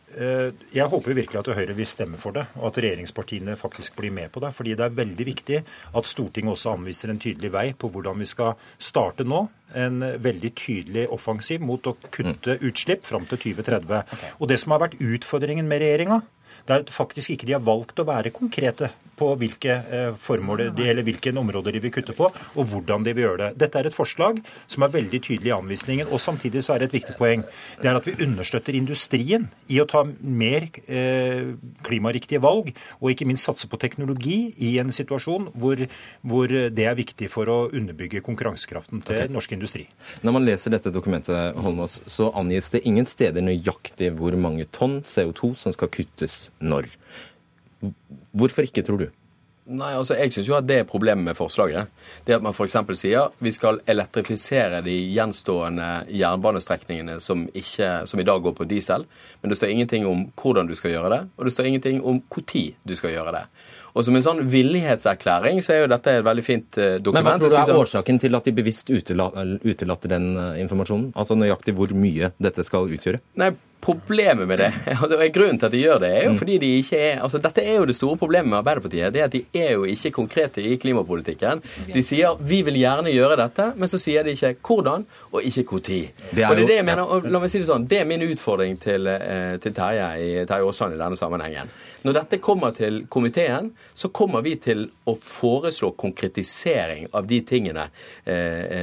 jeg håper virkelig at Høyre vil stemme for det, og at regjeringspartiene faktisk blir med på det. Fordi det er veldig viktig at Stortinget også anviser en tydelig vei på hvordan vi skal starte nå. En veldig tydelig offensiv mot å kutte utslipp fram til 2030. Og det som har vært utfordringen med regjeringa, det er at faktisk ikke de har valgt å være konkrete på hvilke eh, formål de, eller hvilke områder de vil kutte på, og hvordan de vil gjøre det. Dette er et forslag som er veldig tydelig i anvisningen. og Samtidig så er det et viktig poeng. Det er at vi understøtter industrien i å ta mer eh, klimariktige valg, og ikke minst satse på teknologi i en situasjon hvor, hvor det er viktig for å underbygge konkurransekraften til okay. norsk industri. Når man leser dette dokumentet, Holmås, så angis det ingen steder nøyaktig hvor mange tonn CO2 som skal kuttes når. Hvorfor ikke, tror du? Nei, altså Jeg syns jo at det er problemet med forslaget. Det at man f.eks. sier vi skal elektrifisere de gjenstående jernbanestrekningene som, ikke, som i dag går på diesel. Men det står ingenting om hvordan du skal gjøre det, og det står ingenting om når du skal gjøre det. Og som en sånn villighetserklæring så er jo dette et veldig fint eh, dokument. Men hva tror du er årsaken til at de bevisst utela- utelater den eh, informasjonen? Altså nøyaktig hvor mye dette skal utgjøre? Nei, Problemet med det, altså grunnen til at de gjør det, er jo fordi de ikke er altså Dette er jo det store problemet med Arbeiderpartiet. det er at De er jo ikke konkrete i klimapolitikken. De sier vi vil gjerne gjøre dette, men så sier de ikke hvordan og ikke når. Det Og det er det jeg mener, og la meg si Det sånn, det er min utfordring til, eh, til Terje i- Terje Aasland i denne sammenhengen. Når dette kommer til komiteen, så kommer vi til å foreslå konkretisering av de tingene eh,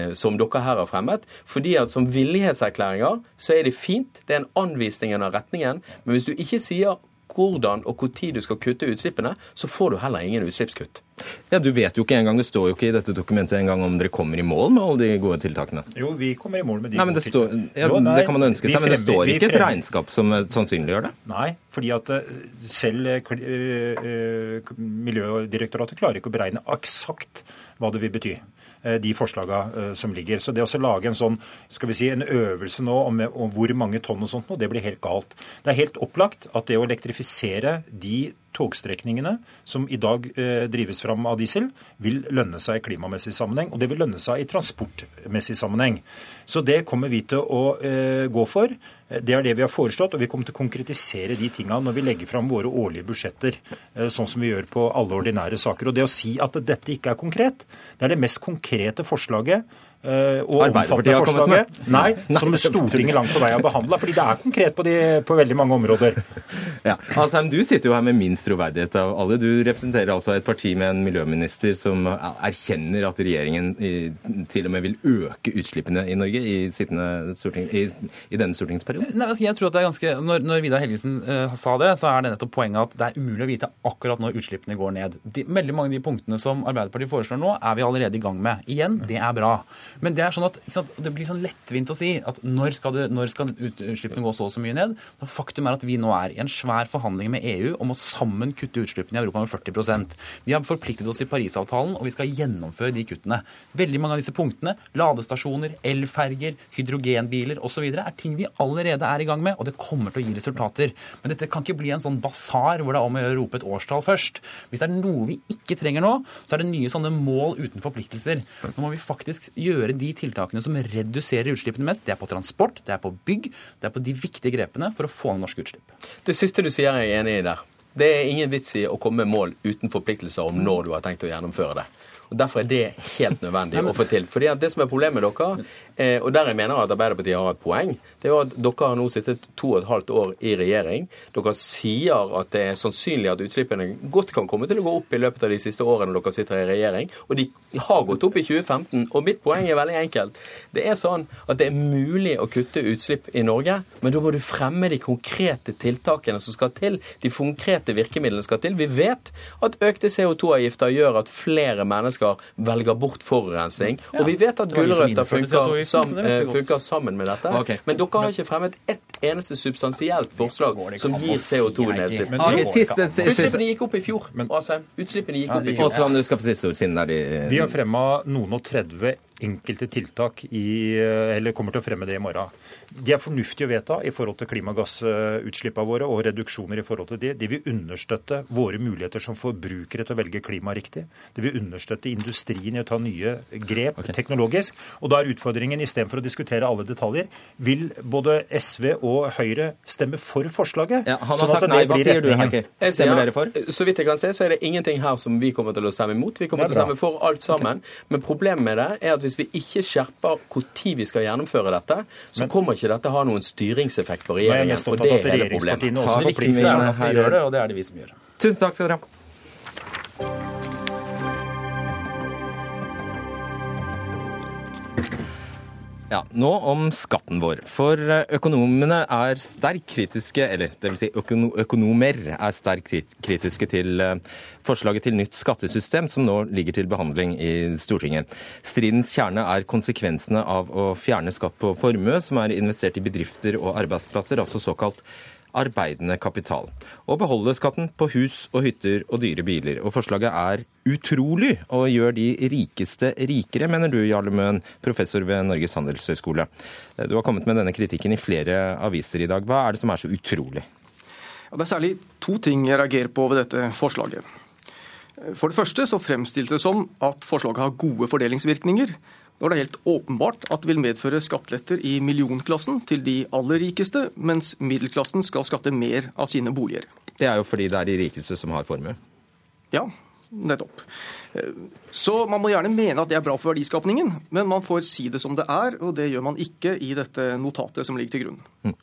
eh, som dere her har fremmet. fordi at som villighetserklæringer så er det fint, det er en anvisning av retningen. Men hvis du ikke sier hvordan og når du skal kutte utslippene, så får du heller ingen utslippskutt. Ja, Du vet jo ikke engang, det står jo ikke i dette dokumentet engang om dere kommer i mål med alle de gode tiltakene. Jo, vi kommer i mål med de Nei, men det, gode står, tiltakene. ja, Jo, nei, det kan man ønske seg, men det står ikke et regnskap som eh, sannsynliggjør det. Nei, fordi at eh, selv eh, Miljødirektoratet klarer ikke å beregne eksakt hva det vil bety. Eh, De forslagene som ligger. Så det å lage en sånn, skal vi si, en øvelse nå om, om hvor mange tonn og sånt, nå, det blir helt galt. Det er helt opplagt at det å elektrifisere de togstrekningene som i dag eh, drives fram av diesel, vil lønne seg i klimamessig sammenheng, og det vil lønne seg i transportmessig sammenheng. Så det kommer vi til å eh, gå for. Det er det vi har foreslått, og vi kommer til å konkretisere de tinga når vi legger fram våre årlige budsjetter, eh, sånn som vi gjør på alle ordinære saker. Og det å si at dette ikke er konkret, det er det mest konkrete forslaget eh, og Arbeiderpartiet omfattende har kommet med. forslaget. Nei, som Stortinget langt på vei har behandla. Fordi det er konkret på, de, på veldig mange områder. Ja, Asheim, Du sitter jo her med minst troverdighet av alle. Du representerer altså et parti med en miljøminister som erkjenner at regjeringen i- til og med vil øke utslippene i Norge i, sittende storting, i, i denne stortingsperioden. Nei, altså jeg tror at det er ganske, Når, når Vidar Helgesen uh, sa det, så er det nettopp poenget at det er umulig å vite akkurat når utslippene går ned. De, veldig mange av de punktene som Arbeiderpartiet foreslår nå, er vi allerede i gang med. Igjen, det er bra. Men det er sånn at sant, det blir sånn lettvint å si at når skal, det, når skal utslippene gå så og så mye ned? Når faktum er at vi nå er i en svær forhandling med EU om å sammen kutte utslippene i Europa med 40% Vi har forpliktet oss i Parisavtalen, og vi skal gjennomføre de kuttene. Veldig mange av disse punktene, ladestasjoner, elferger, hydrogenbiler osv., er ting vi allerede er i gang med, og det kommer til å gi resultater. Men dette kan ikke bli en sånn basar hvor det er om å gjøre å rope et årstall først. Hvis det er noe vi ikke trenger nå, så er det nye sånne mål uten forpliktelser. Nå må vi faktisk gjøre de tiltakene som reduserer utslippene mest. Det er på transport, det er på bygg, det er på de viktige grepene for å få ned norske utslipp. Det siste du sier, er jeg enig i der. Det er ingen vits i å komme med mål uten forpliktelser om når du har tenkt å gjennomføre det. Og Derfor er det helt nødvendig å få til. Fordi Det som er problemet med dere, eh, og der jeg mener at Arbeiderpartiet har et poeng, det er jo at dere har nå sittet to og et halvt år i regjering. Dere sier at det er sannsynlig at utslippene godt kan komme til å gå opp i løpet av de siste årene dere sitter i regjering. Og de har gått opp i 2015. Og mitt poeng er veldig enkelt. Det er sånn at det er mulig å kutte utslipp i Norge, men da må du fremme de konkrete tiltakene som skal til. De konkrete virkemidlene skal til. Vi vet at økte CO2-avgifter gjør at flere mennesker velger bort forurensning. Ja. Og vi vet at Det var vi som gulrøtter funker, CO2-avgiften, sam, så det vet vi eh, funker sammen med dette. Okay. Men dere har ikke fremmet ett eneste substansielt forslag som gir CO2-nedslip. Heikki. Ok, det går siste, ikke an. siste, Utslippene gikk opp i fjor. Asheim. Utslippene gikk opp i fjor. Vi har fremma noen og 30 enkelte tiltak i, eller kommer til å fremme det i morgen. De er fornuftige å vedta i forhold til klimagassutslippene våre og reduksjoner i forhold til de. De vil understøtte våre muligheter som forbrukere til å velge klimariktig. De vil understøtte industrien i å ta nye grep okay. teknologisk. Og da er utfordringen, istedenfor å diskutere alle detaljer, vil både SV og Høyre stemme for forslaget? Ja, han har sånn sagt nei. Hva sier du, Henke? Stemmer dere for? Så vidt jeg kan se, så er det ingenting her som vi kommer til å stemme imot. Vi kommer til å stemme for alt sammen. Okay. Men problemet med det er at hvis vi ikke skjerper når vi skal gjennomføre dette, så kommer ikke dette ha noen styringseffekt på regjeringen. Og det er hele problemet. Også er seg at vi gjør det, og det er det vi som gjør. Tusen takk skal dere ha. Ja, Nå om skatten vår. For eh, økonomene er sterkt kritiske, eller dvs. Si økonomer er sterkt kritiske til eh, forslaget til nytt skattesystem som nå ligger til behandling i Stortinget. Stridens kjerne er konsekvensene av å fjerne skatt på formue som er investert i bedrifter og arbeidsplasser, altså såkalt arbeidende kapital. Og beholde skatten på hus og hytter og dyre biler. Og forslaget er utrolig og gjør de rikeste rikere, mener du Jarle Møen, professor ved Norges handelshøyskole. Du har kommet med denne kritikken i flere aviser i dag. Hva er det som er så utrolig? Det er særlig to ting jeg reagerer på ved dette forslaget. For det første så fremstilles det som at forslaget har gode fordelingsvirkninger, når det er helt åpenbart at det vil medføre skatteletter i millionklassen til de aller rikeste, mens middelklassen skal skatte mer av sine boliger. Det er jo fordi det er de rikeste som har formue? Ja, nettopp. Så man må gjerne mene at det er bra for verdiskapningen, men man får si det som det er, og det gjør man ikke i dette notatet som ligger til grunn. Mm.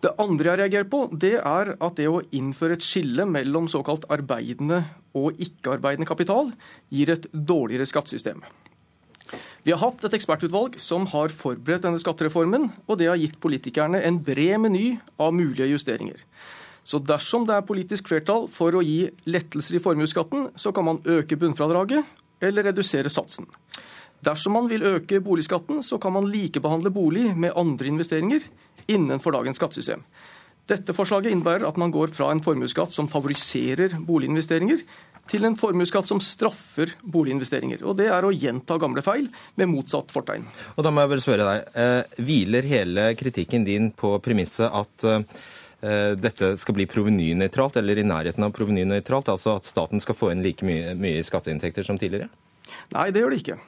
Det andre jeg reagerer på, det er at det å innføre et skille mellom såkalt arbeidende og ikke-arbeidende kapital gir et dårligere skattesystem. Vi har hatt et ekspertutvalg som har forberedt denne skattereformen, og det har gitt politikerne en bred meny av mulige justeringer. Så dersom det er politisk flertall for å gi lettelser i formuesskatten, så kan man øke bunnfradraget eller redusere satsen. Dersom man vil øke boligskatten, så kan man likebehandle bolig med andre investeringer innenfor dagens skattesystem. Dette forslaget innebærer at man går fra en formuesskatt som favoriserer boliginvesteringer, til en formuesskatt som straffer boliginvesteringer. Og Det er å gjenta gamle feil med motsatt fortegn. Og Da må jeg bare spørre deg, eh, Hviler hele kritikken din på premisset at eh, dette skal bli provenynøytralt, eller i nærheten av provenynøytralt? Altså at staten skal få inn like mye, mye skatteinntekter som tidligere? Nei, det gjør det ikke.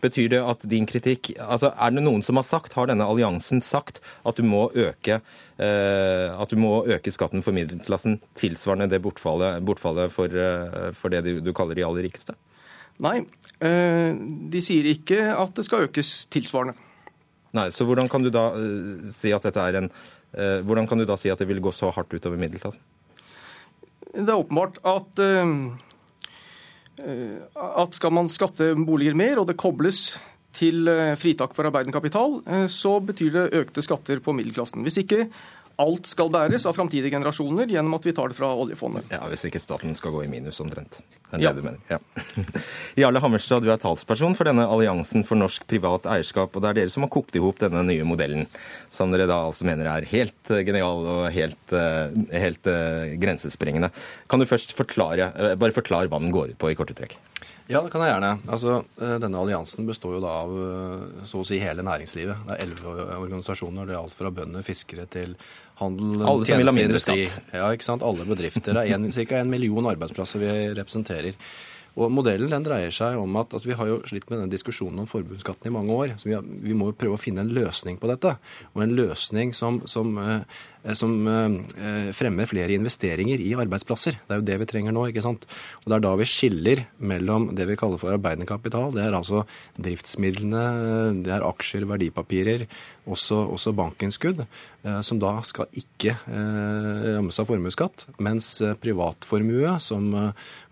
Betyr det at din kritikk altså Er det noen som har sagt, har denne alliansen sagt, at du må øke, at du må øke skatten for middelklassen tilsvarende det bortfallet, bortfallet for, eh, for, det du, du, kaller de aller rikeste? Nei, eh, de sier ikke at det skal økes tilsvarende. Nei, Så hvordan kan du da eh, si at dette er en eh, Hvordan kan du da si at det vil gå så hardt utover middelklassen? Det er åpenbart at Eh, at skal man skatte boliger mer, og det kobles til eh, fritak for arbeidende kapital, eh, så betyr det økte skatter på middelklassen. Hvis ikke alt skal bæres av framtidige generasjoner gjennom at vi tar det fra oljefondet. Ja, Hvis ikke staten skal gå i minus omtrent. Det er ja. det du mener. Ja. Jarle Hammerstad, du er talsperson for denne alliansen for norsk privat eierskap. Og det er dere som har kokt i hop denne nye modellen, som dere da altså mener er helt eh, genial og helt, helt grensesprengende. Kan du først forklare, bare forklare hva den går ut på i korte trekk? Ja, det kan jeg gjerne. Altså, denne alliansen består jo da av så å si hele næringslivet. Det er elleve organisasjoner. Det er alt fra bønder, fiskere til handel, Alle som vil ha mindre skatt. Ja, ikke sant. Alle bedrifter. Det er ca. en million arbeidsplasser vi representerer. Og Modellen den dreier seg om at altså Vi har jo slitt med denne diskusjonen om forbundsskatten i mange år. så vi, har, vi, må jo prøve å finne en løsning på dette. Og en løsning som, som eh, Eh, som eh, fremmer flere investeringer i arbeidsplasser. Det er jo det vi trenger nå. ikke sant? Og Det er da vi skiller mellom det vi kaller for arbeidende kapital. Det er altså driftsmidlene, det er aksjer, verdipapirer, også, også bankinnskudd, eh, som da skal ikke rammes av formuesskatt. Mens privatformue, som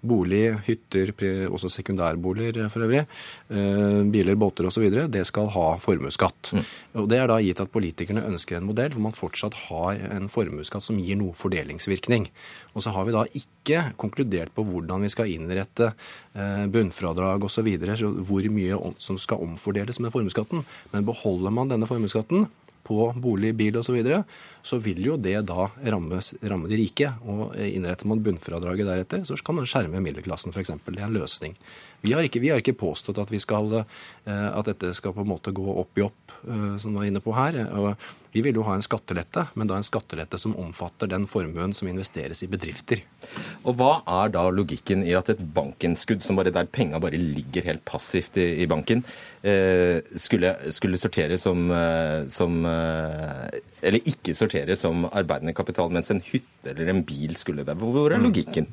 bolig, hytter, også sekundærboliger for øvrig, biler, båter osv., det skal ha formuesskatt. Mm. Og Det er da gitt at politikerne ønsker en modell hvor man fortsatt har en formuesskatt som gir noe fordelingsvirkning. Og så har vi da ikke konkludert på hvordan vi skal innrette eh, bunnfradrag osv., hvor mye som skal omfordeles med formuesskatten. Men beholder man denne formuesskatten, på bolig, bil osv., så, videre, så vil jo det da ramme, ramme de rike. Og innretter man bunnfradraget deretter, så kan man skjerme middelklassen f.eks. Det er en løsning. Vi har, ikke, vi har ikke påstått at, skal, eh, at, dette skal på en måte gå opp i opp, eh, som du var inne på her. Vi vil jo ha en skattelette, men da en skattelette som omfatter den formuen som investeres i bedrifter. Og Hva er da logikken i at et bankinnskudd som bare der penga bare ligger helt passivt i, i banken, eh, skulle, skulle, sortere som, som Eller ikke sortere som arbeidende kapital, mens en hytte eller en bil skulle det? Hvor er logikken?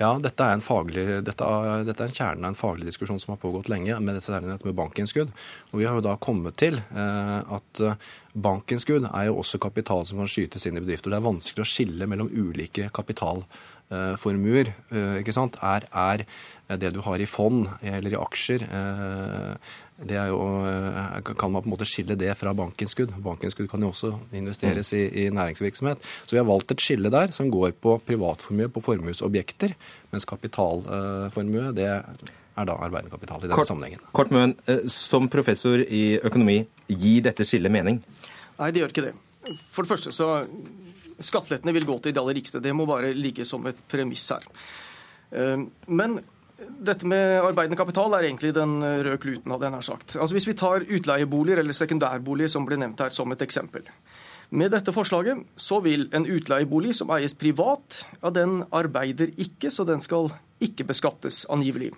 Ja, dette er en, faglig, dette er, dette er en kjerne av en faglig faglig diskusjon som har pågått lenge, med dette med bankinnskudd. Og Vi har jo da kommet til eh, at eh, bankinnskudd er jo også kapital som kan skytes inn i bedrifter. Det er vanskelig å skille mellom ulike kapitalformuer. Eh, ikke sant? Er, er det du har i fond eller i aksjer det jo, kan man på en måte skille det fra bankinnskudd. Bankinnskudd kan jo også investeres i, i, næringsvirksomhet. Så vi har valgt et skille der som går på privatformue, på formuesobjekter, mens kapitalformue det er da arbeidende kapital i denne kort, sammenhengen. Kort Møen, eh, som professor i økonomi, gir dette skillet mening? Nei, det gjør ikke det. For det første så Skattelettene vil gå til de aller rikeste. Det må bare ligge som et premiss her. Eh, men dette med arbeidende kapital er egentlig den røde kluten, hadde jeg nær sagt. Altså Hvis vi tar utleieboliger eller sekundærboliger, som ble nevnt her som et eksempel. Med dette forslaget så vil en utleiebolig som eies privat, ja, den arbeider ikke, så den skal ikke beskattes, angivelig.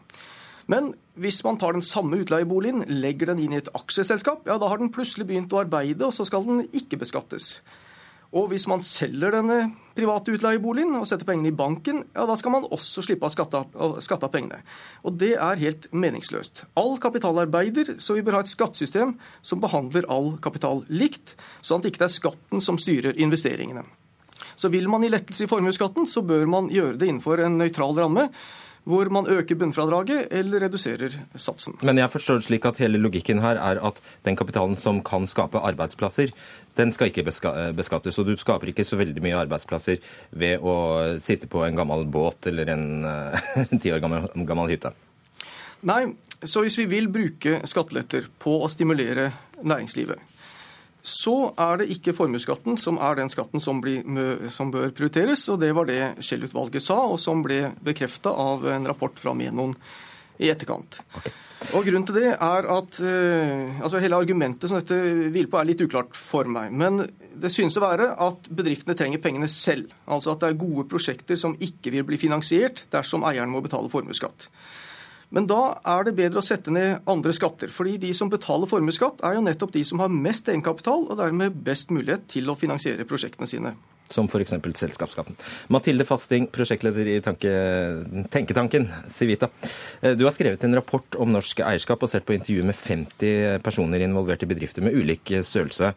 Men hvis man tar den samme utleieboligen, legger den inn i et aksjeselskap, ja, da har den plutselig begynt å arbeide, og så skal den ikke beskattes. Og hvis man selger denne private utleieboligen og setter pengene i banken, ja, da skal man også slippe å skatte, av pengene. Og det er helt meningsløst. All kapital arbeider, så vi bør ha et skattesystem som behandler all kapital likt, sånn at det ikke er skatten som styrer investeringene. Så vil man gi lettelse i formuesskatten, så bør man gjøre det innenfor en nøytral ramme hvor man øker bunnfradraget eller reduserer satsen. Men jeg forstår det slik at hele logikken her er at den kapitalen som kan skape arbeidsplasser, den skal ikke beskattes. Og du skaper ikke så veldig mye arbeidsplasser ved å sitte på en gammel båt eller en ti år gammel, gammel hytte. Nei, så hvis vi vil bruke skatteletter på å stimulere næringslivet, så er det ikke formuesskatten som er den skatten som, blir, som, bør prioriteres. og Det var det Scheel-utvalget sa, og som ble bekrefta av en rapport fra Menon i etterkant. Og Grunnen til det er at uh, altså hele argumentet som dette hviler på, er litt uklart for meg. Men det synes å være at bedriftene trenger pengene selv. Altså at det er gode prosjekter som ikke vil bli finansiert dersom eieren må betale formuesskatt. Men da er det bedre å sette ned andre skatter. fordi de som betaler formuesskatt, er jo nettopp de som har mest egenkapital, og dermed best mulighet til å finansiere prosjektene sine. Som f.eks. selskapsskatten. Mathilde Fasting, prosjektleder i tanke, Tenketanken Civita. Eh, du har skrevet en rapport om norsk eierskap basert på intervju med 50 personer involvert i bedrifter med ulik størrelse.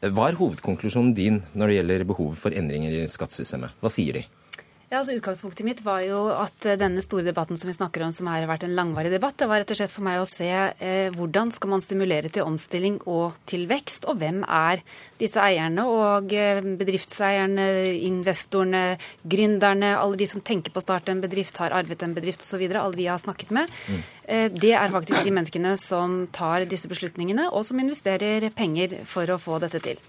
Hva er hovedkonklusjonen din når det gjelder behovet for endringer i skattesystemet? Hva sier de? Ja, altså Utgangspunktet mitt var jo at eh, denne store debatten som vi snakker om, som har vært en langvarig debatt, det var rett og slett for meg å se eh, hvordan skal man stimulere til omstilling og til vekst, og hvem er disse eierne og eh, bedriftseierne, investorene, gründerne, alle de som tenker på å starte en bedrift, har arvet en bedrift osv., alle de jeg har snakket med. Mm. Eh, det er faktisk de menneskene som tar disse beslutningene, og som investerer penger for å få dette til.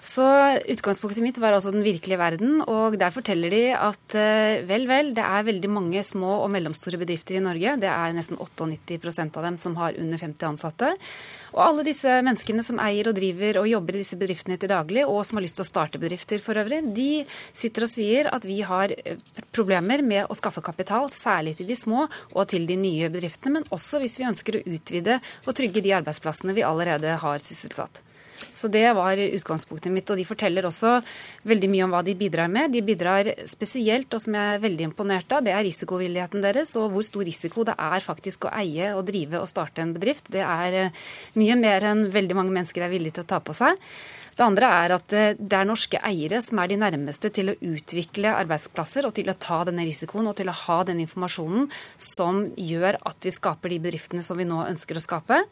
Så utgangspunktet mitt var altså den virkelige verden, og der forteller de at eh, vel, vel, det er veldig mange små og mellomstore bedrifter i Norge. Det er nesten 98% av dem som har under 50 ansatte. Og alle disse menneskene som eier og driver og jobber i disse bedriftene til daglig, og som har lyst til å starte bedrifter for øvrig, de sitter og sier at vi har eh, problemer med å skaffe kapital, særlig til de små og til de nye bedriftene, men også hvis vi ønsker å utvide og trygge de arbeidsplassene vi allerede har sysselsatt. Så det var utgangspunktet mitt. Og de forteller også veldig mye om hva de bidrar med. De bidrar spesielt, og som jeg er veldig imponert av, det er risikovilligheten deres, og hvor stor risiko det er faktisk å eie og drive og starte en bedrift. Det er eh, mye mer enn veldig mange mennesker er villige til å ta på seg. Det andre er at eh, det er norske eiere som er de nærmeste til å utvikle arbeidsplasser og til å ta denne risikoen og til å ha den informasjonen som gjør at vi skaper de bedriftene som vi nå ønsker å skape.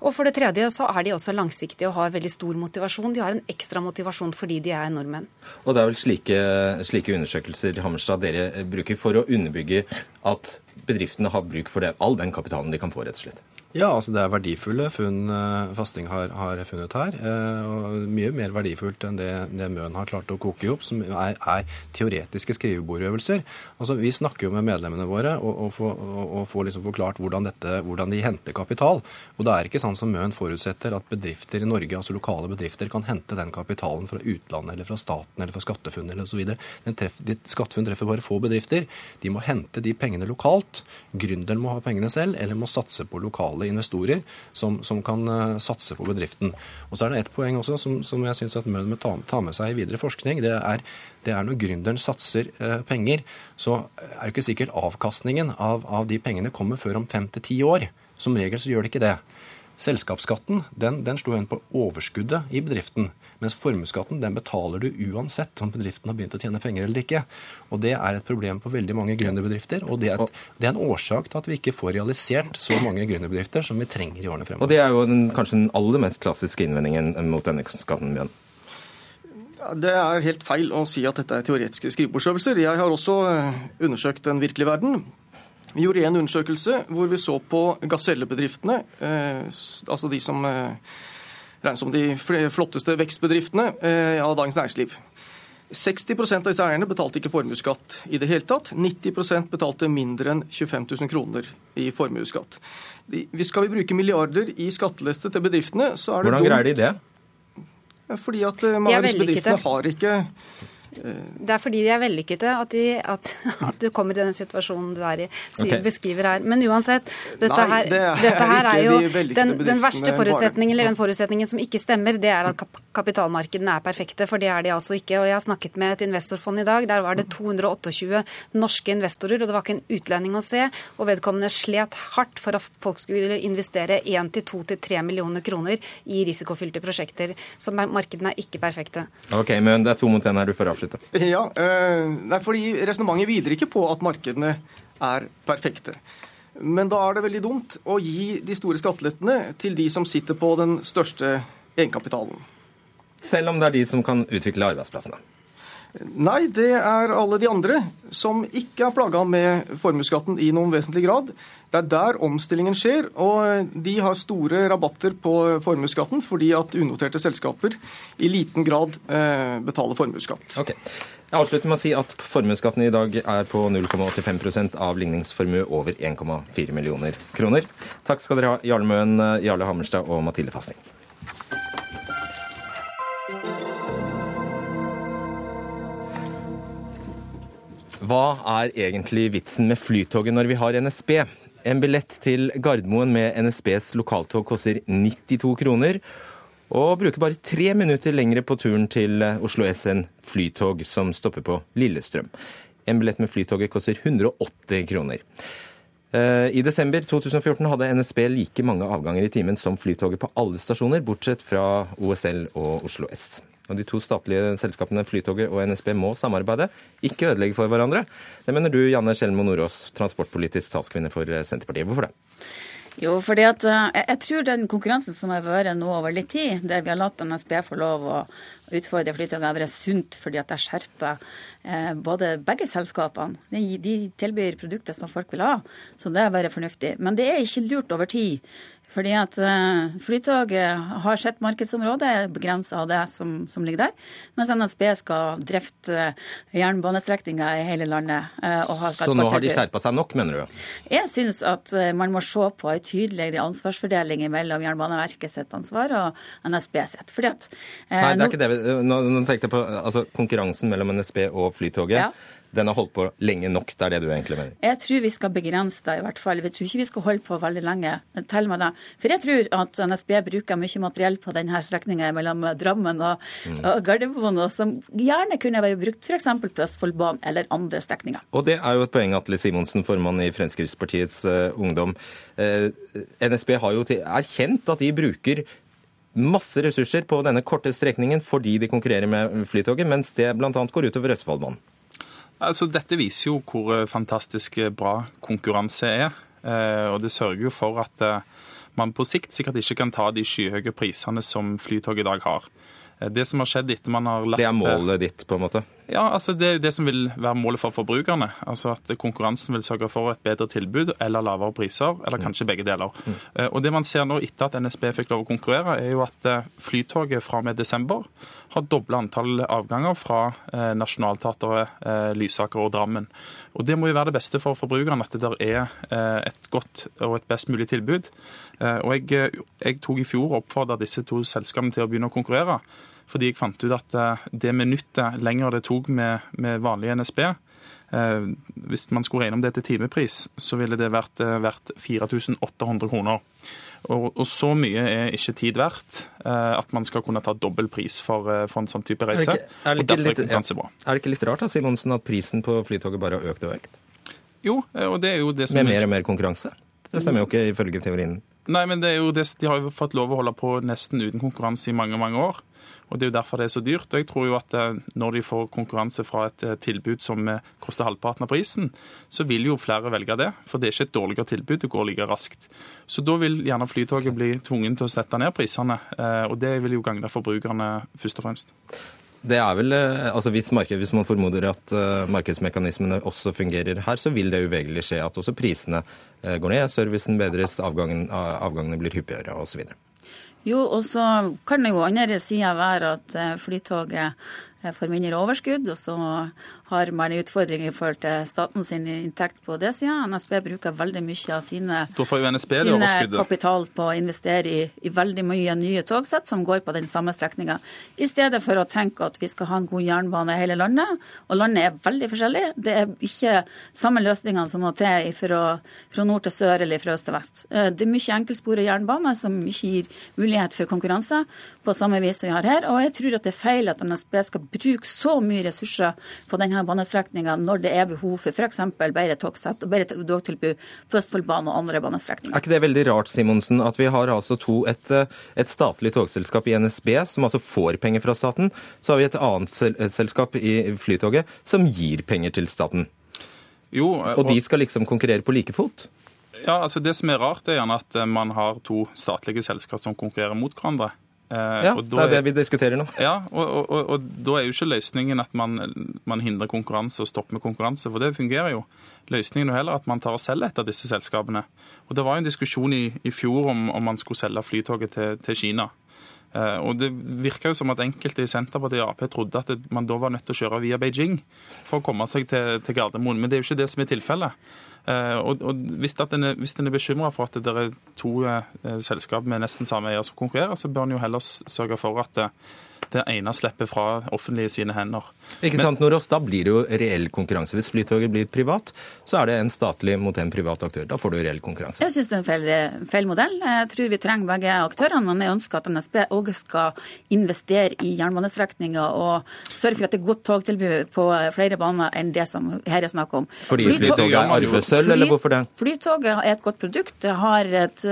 Og for det tredje så er de også langsiktige og har veldig stor motivasjon. De har en ekstra motivasjon fordi de er nordmenn. Og det er vel slike, slike undersøkelser Hammerstad, dere bruker for å underbygge at bedriftene har bruk for det, all den kapitalen de kan få, rett og slett? Ja, altså det er verdifulle funn eh, Fasting har, har funnet her. Eh, og Mye mer verdifullt enn det, det Møen har klart å koke i opp, som er, er, teoretiske skrivebordøvelser. Altså Vi snakker jo med medlemmene våre og, og, og får liksom forklart hvordan, dette, hvordan, de henter kapital. Og det er ikke sånn som Møen forutsetter at bedrifter i Norge, altså lokale bedrifter, kan hente den kapitalen fra utlandet eller fra staten eller fra SkatteFUNN eller osv. SkatteFUNN treffer bare få bedrifter. De må hente de pengene lokalt. Gründeren må ha pengene selv eller må satse på lokale lokale investorer som, som kan uh, satse på bedriften. Og så er det ett poeng også som, som jeg syns at Møen må ta, med seg i videre forskning. Det er, det er når gründeren satser uh, penger, så er det ikke sikkert avkastningen av, av de pengene kommer før om fem til ti år. Som regel så gjør det ikke det. Selskapsskatten den, den slo igjen på overskuddet i bedriften. Mens formuesskatten den betaler du uansett om bedriften har begynt å tjene penger eller ikke. Og Det er et problem på veldig mange gründerbedrifter. Og det er, det er, en årsak til at vi ikke får realisert så mange gründerbedrifter som vi trenger i årene fremover. Og Det er jo den, kanskje den aller mest klassiske innvendingen mot denne skatten. Bjørn. Det er helt feil å si at dette er teoretiske skrivebordsøvelser. Jeg har også eh, undersøkt den virkelige verden. Vi gjorde en undersøkelse hvor vi så på gasellebedriftene, eh, altså de som eh, regnes som de flotteste vekstbedriftene eh, av Dagens Næringsliv. 60% av disse eierne betalte ikke formuesskatt i det hele tatt. 90% betalte mindre enn 25 000 kroner i formuesskatt. Skal vi bruke milliarder i skatteleste til bedriftene, så er det Hvordan greier de det? Fordi at eh, mange av disse bedriftene har ikke det er fordi de er vellykkede at, de, at, at, du kommer til den situasjonen du er i, okay. beskriver her. Men uansett, dette, Nei, her, det er, dette her er jo de den, den, verste forutsetningen, eller den forutsetningen som ikke stemmer, det er at kapitalmarkedene er perfekte. For det er de altså ikke. Og jeg har snakket med et investorfond i dag. Der var det 228 norske investorer, og det var ikke en utlending å se. Og vedkommende slet hardt for at folk skulle investere 1-2-3 millioner kroner i risikofylte prosjekter. Så markedene er ikke perfekte. Ok, men det er to mot en her du får avslutte avslutte. Ja, øh, fordi Resonnementet hviler ikke på at markedene er perfekte. Men da er det veldig dumt å gi de store skattelettene til de som sitter på den største egenkapitalen. Selv om det er de som kan utvikle arbeidsplassene? Nei, det er alle de andre som ikke er plaga med formuesskatten i noen vesentlig grad. Det er der omstillingen skjer, og de har store rabatter på formuesskatten fordi at unoterte selskaper i liten grad eh, betaler formuesskatt. Okay. Jeg avslutter med å si at formuesskatten i dag er på 0,85% av ligningsformue over 1,4 millioner kroner. Takk skal dere ha, Jarle Møen, Jarle Hammerstad og Mathilde Fasting. Hva er egentlig vitsen med Flytoget når vi har NSB? En billett til Gardermoen med NSBs lokaltog koster 92 kroner. Og bruker bare tre minutter lengre på turen til Oslo S enn Flytog, som stopper på Lillestrøm. En billett med Flytoget koster 180 kroner. Eh, I desember 2014 hadde NSB like mange avganger i timen som Flytoget på alle stasjoner, bortsett fra OSL og Oslo S. Og De to statlige selskapene Flytoget og NSB må samarbeide, ikke ødelegge for hverandre. Det mener du, Janne Skjelmo Nordås, transportpolitisk talskvinne for Senterpartiet. Hvorfor det? Jo, fordi at eh, jeg tror den konkurransen som har vært nå over litt tid, der vi har latt NSB få lov å utfordre Flytoget, har vært sunt fordi at det skjerper eh, både begge selskapene. De, tilbyr produkter som folk vil ha, så det er bare fornuftig. Men det er ikke lurt over tid. Fordi at uh, Flytoget har sitt markedsområde, begrensa av det som, som, ligger der. Mens NSB skal drifte jernbanestrekninga jernbanestrekninger i hele landet. Uh, Så nå har de skjerpa seg nok, mener du? Jeg syns at man må se på en tydeligere ansvarsfordeling mellom Jernbaneverket sitt ansvar og NSB sitt. Fordi at, Nei, det er ikke det. Nå, nå tenkte jeg på altså, konkurransen mellom NSB og Flytoget. Ja den har holdt på lenge nok. Det er det du egentlig mener? Jeg tror vi skal begrense det, i hvert fall. Jeg tror ikke vi skal holde på veldig lenge til med det. For jeg tror at NSB bruker mye materiell på denne strekninga mellom Drammen og, mm. og Gardermoen, som gjerne kunne vært brukt f.eks. på Østfoldbanen eller andre strekninger. Og det er jo et poeng, Atle Simonsen, formann i Fremskrittspartiets uh, Ungdom. Uh, eh, NSB har jo erkjent at de bruker masse ressurser på denne korte strekningen fordi de konkurrerer med Flytoget, mens det bl.a. går utover Østfoldbanen. Altså, dette viser jo hvor eh, fantastisk eh, bra konkurranse er. Eh, og det sørger jo for at man på sikt sikkert ikke kan ta de skyhøye prisene som Flytoget i dag har. Det som har skjedd etter man har lagt Det er målet ditt, på en måte? Ja, altså Det er jo det som vil være målet for forbrukerne. Altså At konkurransen vil sørge for et bedre tilbud eller lavere priser, eller kanskje begge deler. Mm. Og Det man ser nå etter at NSB fikk lov å konkurrere, er jo at eh, Flytoget fra og med desember har dobla antall avganger fra eh, Nationaltheatret, eh, Lysaker og Drammen. Og Det må jo være det beste for forbrukerne, at det der er eh, et godt og et best mulig tilbud. Eh, og jeg, jeg tok i fjor og oppfordra disse to selskapene til å begynne å konkurrere. Fordi jeg fant ut at eh, det minuttet lenger det tok med, med vanlig NSB, eh, hvis man skulle regne om det til timepris, så ville det vært, eh, vært 4800 kroner. Og, og, så mye er ikke tid verdt at man skal kunne ta dobbel pris for, for en sånn type reise. Er det ikke, er det ikke, litt, ja. er det ikke litt rart da, Simonsen, at prisen på Flytoget bare har økt og økt? Jo, og det er jo det som... Med mer og mer konkurranse? Det stemmer jo ikke ifølge teorien. Nei, men det er jo det, de har jo fått lov å holde på nesten uten konkurranse i mange, mange år. Og Det er jo derfor det er så dyrt. Og jeg tror jo at eh, Når de får konkurranse fra et eh, tilbud som eh, koster halvparten av prisen, så vil jo flere velge det. For det er ikke et dårligere tilbud, det går like raskt. Så da vil gjerne Flytoget bli tvungen til å sette ned prisene. Og det vil jo gagne forbrukerne først og fremst. Det er vel, altså hvis, marked, hvis man formoder at markedsmekanismene også fungerer her, så vil det uvegerlig skje at også prisene går ned, servicen bedres, avgangen, avgangene blir hyppigere osv. Jo, og så kan det jo andre sida være at eh, Flytoget eh, får mindre overskudd, og så har man en utfordring i forhold til statens inntekt på det siden NSB bruker veldig mye av sine, sine kapital på å investere i, i, veldig mye nye togsett som går på den samme strekninga, i stedet for å tenke at vi skal ha en god jernbane i hele landet. Og landet er veldig forskjellig. Det er ikke samme løsningene som må til fra, fra nord til sør eller fra øst til vest. Eh, det er mye enkeltsporet jernbane som ikke gir mulighet for konkurranse på samme vis som vi har her. Og jeg tror at det er feil at NSB skal bruke så mye ressurser på denne denne banestrekninga når det er behov for f.eks. bedre togsett og bedre togtilbud på Østfoldbanen og andre banestrekninger. Er ikke det veldig rart, Simonsen, at vi har altså to, et, et statlig togselskap i NSB som altså får penger fra staten, så har vi et annet selskap i Flytoget som gir penger til staten? Jo, og, og de skal liksom konkurrere på like fot? Ja, altså Det som er rart, er gjerne at man har to statlige selskap som konkurrerer mot hverandre. Eh, ja, det er det vi diskuterer nå. Ja, og, og, og, og da er jo ikke løsningen at man, man, hindrer konkurranse og stopper med konkurranse, for det fungerer jo. Løsningen er heller at man tar og selger et av disse selskapene. Og Det var jo en diskusjon i, i fjor om, om, man skulle selge Flytoget til, til Kina. Uh, og Det virka jo som at enkelte i Senterpartiet og Ap trodde at det, man da var nødt til å kjøre via Beijing for å komme seg til, til Gardermoen, men det er jo ikke det som er tilfellet. Eh, og, og hvis, en er, hvis den er bekymra for at det er to eh, selskap med nesten samme eier som konkurrerer, så bør en jo heller sørge for at eh, det ene slipper fra offentlige sine hender. Ikke sant, Norås? Da blir det jo reell konkurranse. Hvis Flytoget blir privat, så er det en statlig mot en privat aktør. Da får du reell konkurranse. Jeg syns det er en feil, feil, modell. Jeg tror vi trenger begge aktørene. Men jeg ønsker at NSB òg skal investere i jernbanestrekninger og sørge for at det er godt togtilbud på flere baner enn det som her er snakk om. Fordi Flytoget er arvesølv, eller hvorfor det? Flytoget er et godt produkt. Det har et,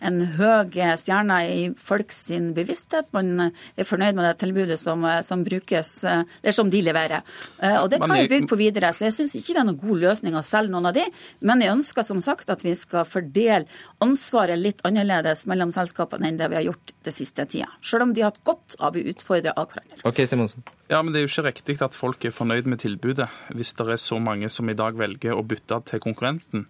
en høy stjerne i folks bevissthet. Man er fornøyd med det tilbudet som, eh, som brukes, eh, eller som de leverer. Eh, og Det kan vi bygge på videre. så Jeg syns ikke det er noen god løsning å selge noen av de, men jeg ønsker som sagt at vi skal fordele ansvaret litt annerledes mellom selskapene enn det vi har gjort det siste tida. Selv om de har hatt godt av å utfordre av hverandre. Ok, Simonsen. Ja, men Det er jo ikke riktig at folk er fornøyd med tilbudet, hvis det er så mange som i dag velger å bytte til konkurrenten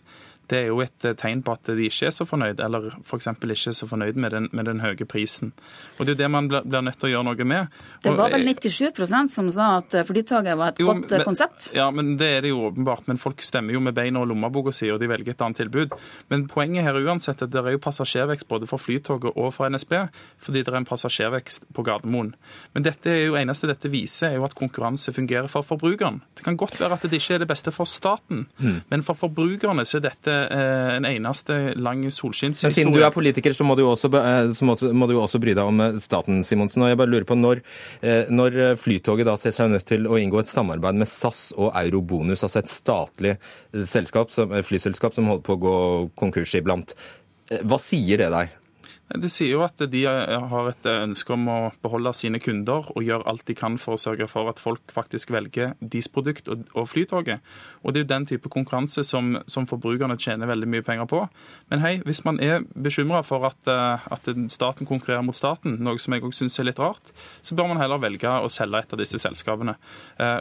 det er jo et eh, tegn på at de ikke er så fornøyd, eller f.eks. ikke er så fornøyd med den, med den, høye prisen. Og Det er jo det man blir, blir nødt til å gjøre noe med. Det var vel 97% som sa at eh, Flytoget var et jo, godt eh, men, konsept? Ja, men det er det jo åpenbart. Men folk stemmer jo med beina og lommeboka si, og de velger et annet tilbud. Men poenget her uansett er at det er jo passasjervekst både for Flytoget og for NSB, fordi det er en passasjervekst på Gardermoen. Men dette er jo eneste dette viser, er jo at konkurranse fungerer for forbrukeren. Det kan godt være at det ikke er det beste for staten, mm. men for forbrukerne så er dette Eh, en eneste lang solskinnshistorie. Siden du er politiker, så må du, også, eh, må du også bry deg om eh, staten, Simonsen. Og jeg bare lurer på når, når Flytoget da ser seg nødt til å inngå et samarbeid med SAS og Eurobonus, altså et statlig selskap, flyselskap som holder på å gå konkurs iblant. Hva sier det deg? Det sier jo at de eh, har et eh, ønske om å beholde sine kunder og gjøre alt de kan for å sørge for at folk faktisk velger deres produkt og Flytoget. Og Det er jo den type konkurranse som, som, forbrukerne tjener veldig mye penger på. Men hei, hvis man er bekymra for at, eh, at, staten konkurrerer mot staten, noe som jeg òg syns er litt rart, så bør man heller velge å selge et av disse selskapene.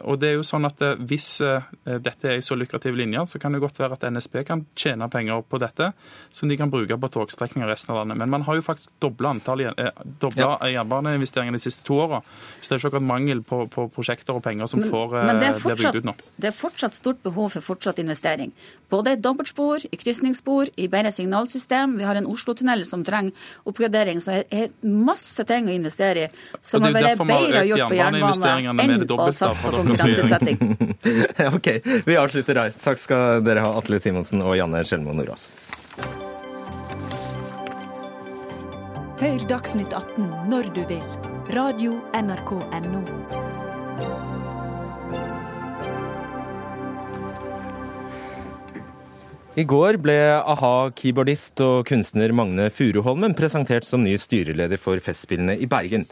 Og det er jo sånn at Hvis dette er en så lukrativ linje, så kan det godt være at NSB kan tjene penger på dette, som de kan bruke på togstrekninger resten av landet. Men man har har jo faktisk dobla eh, jernbaneinvesteringene de siste to åra. Så det er ikke akkurat mangel på, på, prosjekter og penger som men, får men det blir bygd ut nå. Det er fortsatt stort behov for fortsatt investering. Både i dobbeltspor, i krysningsspor, i bedre signalsystem. Vi har en Oslo-tunnel som trenger oppgradering. Så det er masse ting å investere i som har vært bedre gjort på jernbane enn å satse på konkurransesetting. ok, vi avslutter her. Takk skal dere ha, Atle Simonsen og Janne Skjelmo Nordås. Hør Dagsnytt 18 når du vil. Radio NRK Radio.nrk.no. I går ble a-ha-keyboardist og kunstner Magne Furuholmen presentert som ny styreleder for Festspillene i Bergen.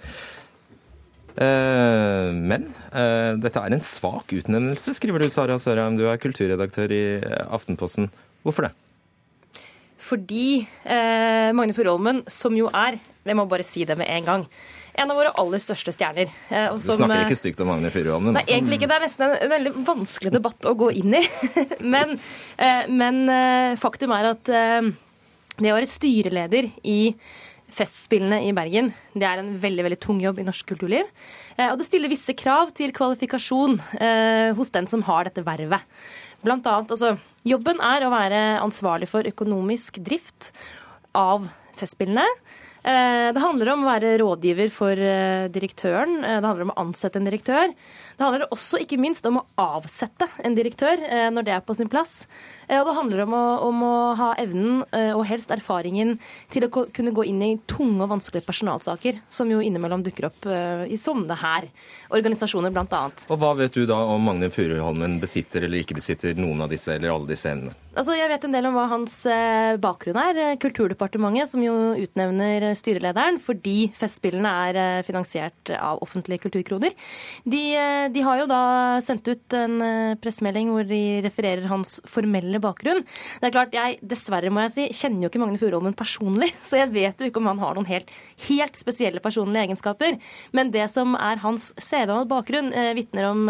Eh, men eh, dette er en svak utnevnelse, skriver du, Sara Sørheim. Du er kulturredaktør i Aftenposten. Hvorfor det? Fordi eh, Magne Furuholmen, som jo er, jeg må bare si det med en gang, en av våre aller største stjerner. Eh, som, du snakker ikke stygt om Magne Furuholmen? Nei, egentlig ikke. Det er nesten en, en, veldig vanskelig debatt å gå inn i. men, eh, men eh, faktum er at eh, det å være styreleder i Festspillene i Bergen. Det er en veldig veldig tung jobb i norsk kulturliv. Eh, og det stiller visse krav til kvalifikasjon eh, hos den som har dette vervet. Blant annet, altså, jobben er å være ansvarlig for økonomisk drift av Festspillene. Eh, det handler om å være rådgiver for eh, direktøren. Eh, det handler om å ansette en direktør. Det handler også ikke minst om å avsette en direktør når det er på sin plass. Og det handler om å, om å ha evnen og helst erfaringen til å kunne gå inn i tunge og vanskelige personalsaker, som jo innimellom dukker opp i sånne her organisasjoner, bl.a. Og hva vet du da om Magne Furuholmen besitter eller ikke besitter noen av disse eller alle disse evnene? Altså, jeg vet en del om hva hans bakgrunn er. Kulturdepartementet, som jo utnevner styrelederen fordi Festspillene er eh, finansiert av offentlige kulturkroner. De, eh, de, har jo da sendt ut en eh, pressemelding hvor de refererer hans formelle bakgrunn. Det er klart, jeg dessverre må jeg si, kjenner jo ikke Magne Furuholmen personlig, så jeg vet jo ikke om han har noen helt, helt spesielle personlige egenskaper. Men det som er hans CV og bakgrunn, vitner om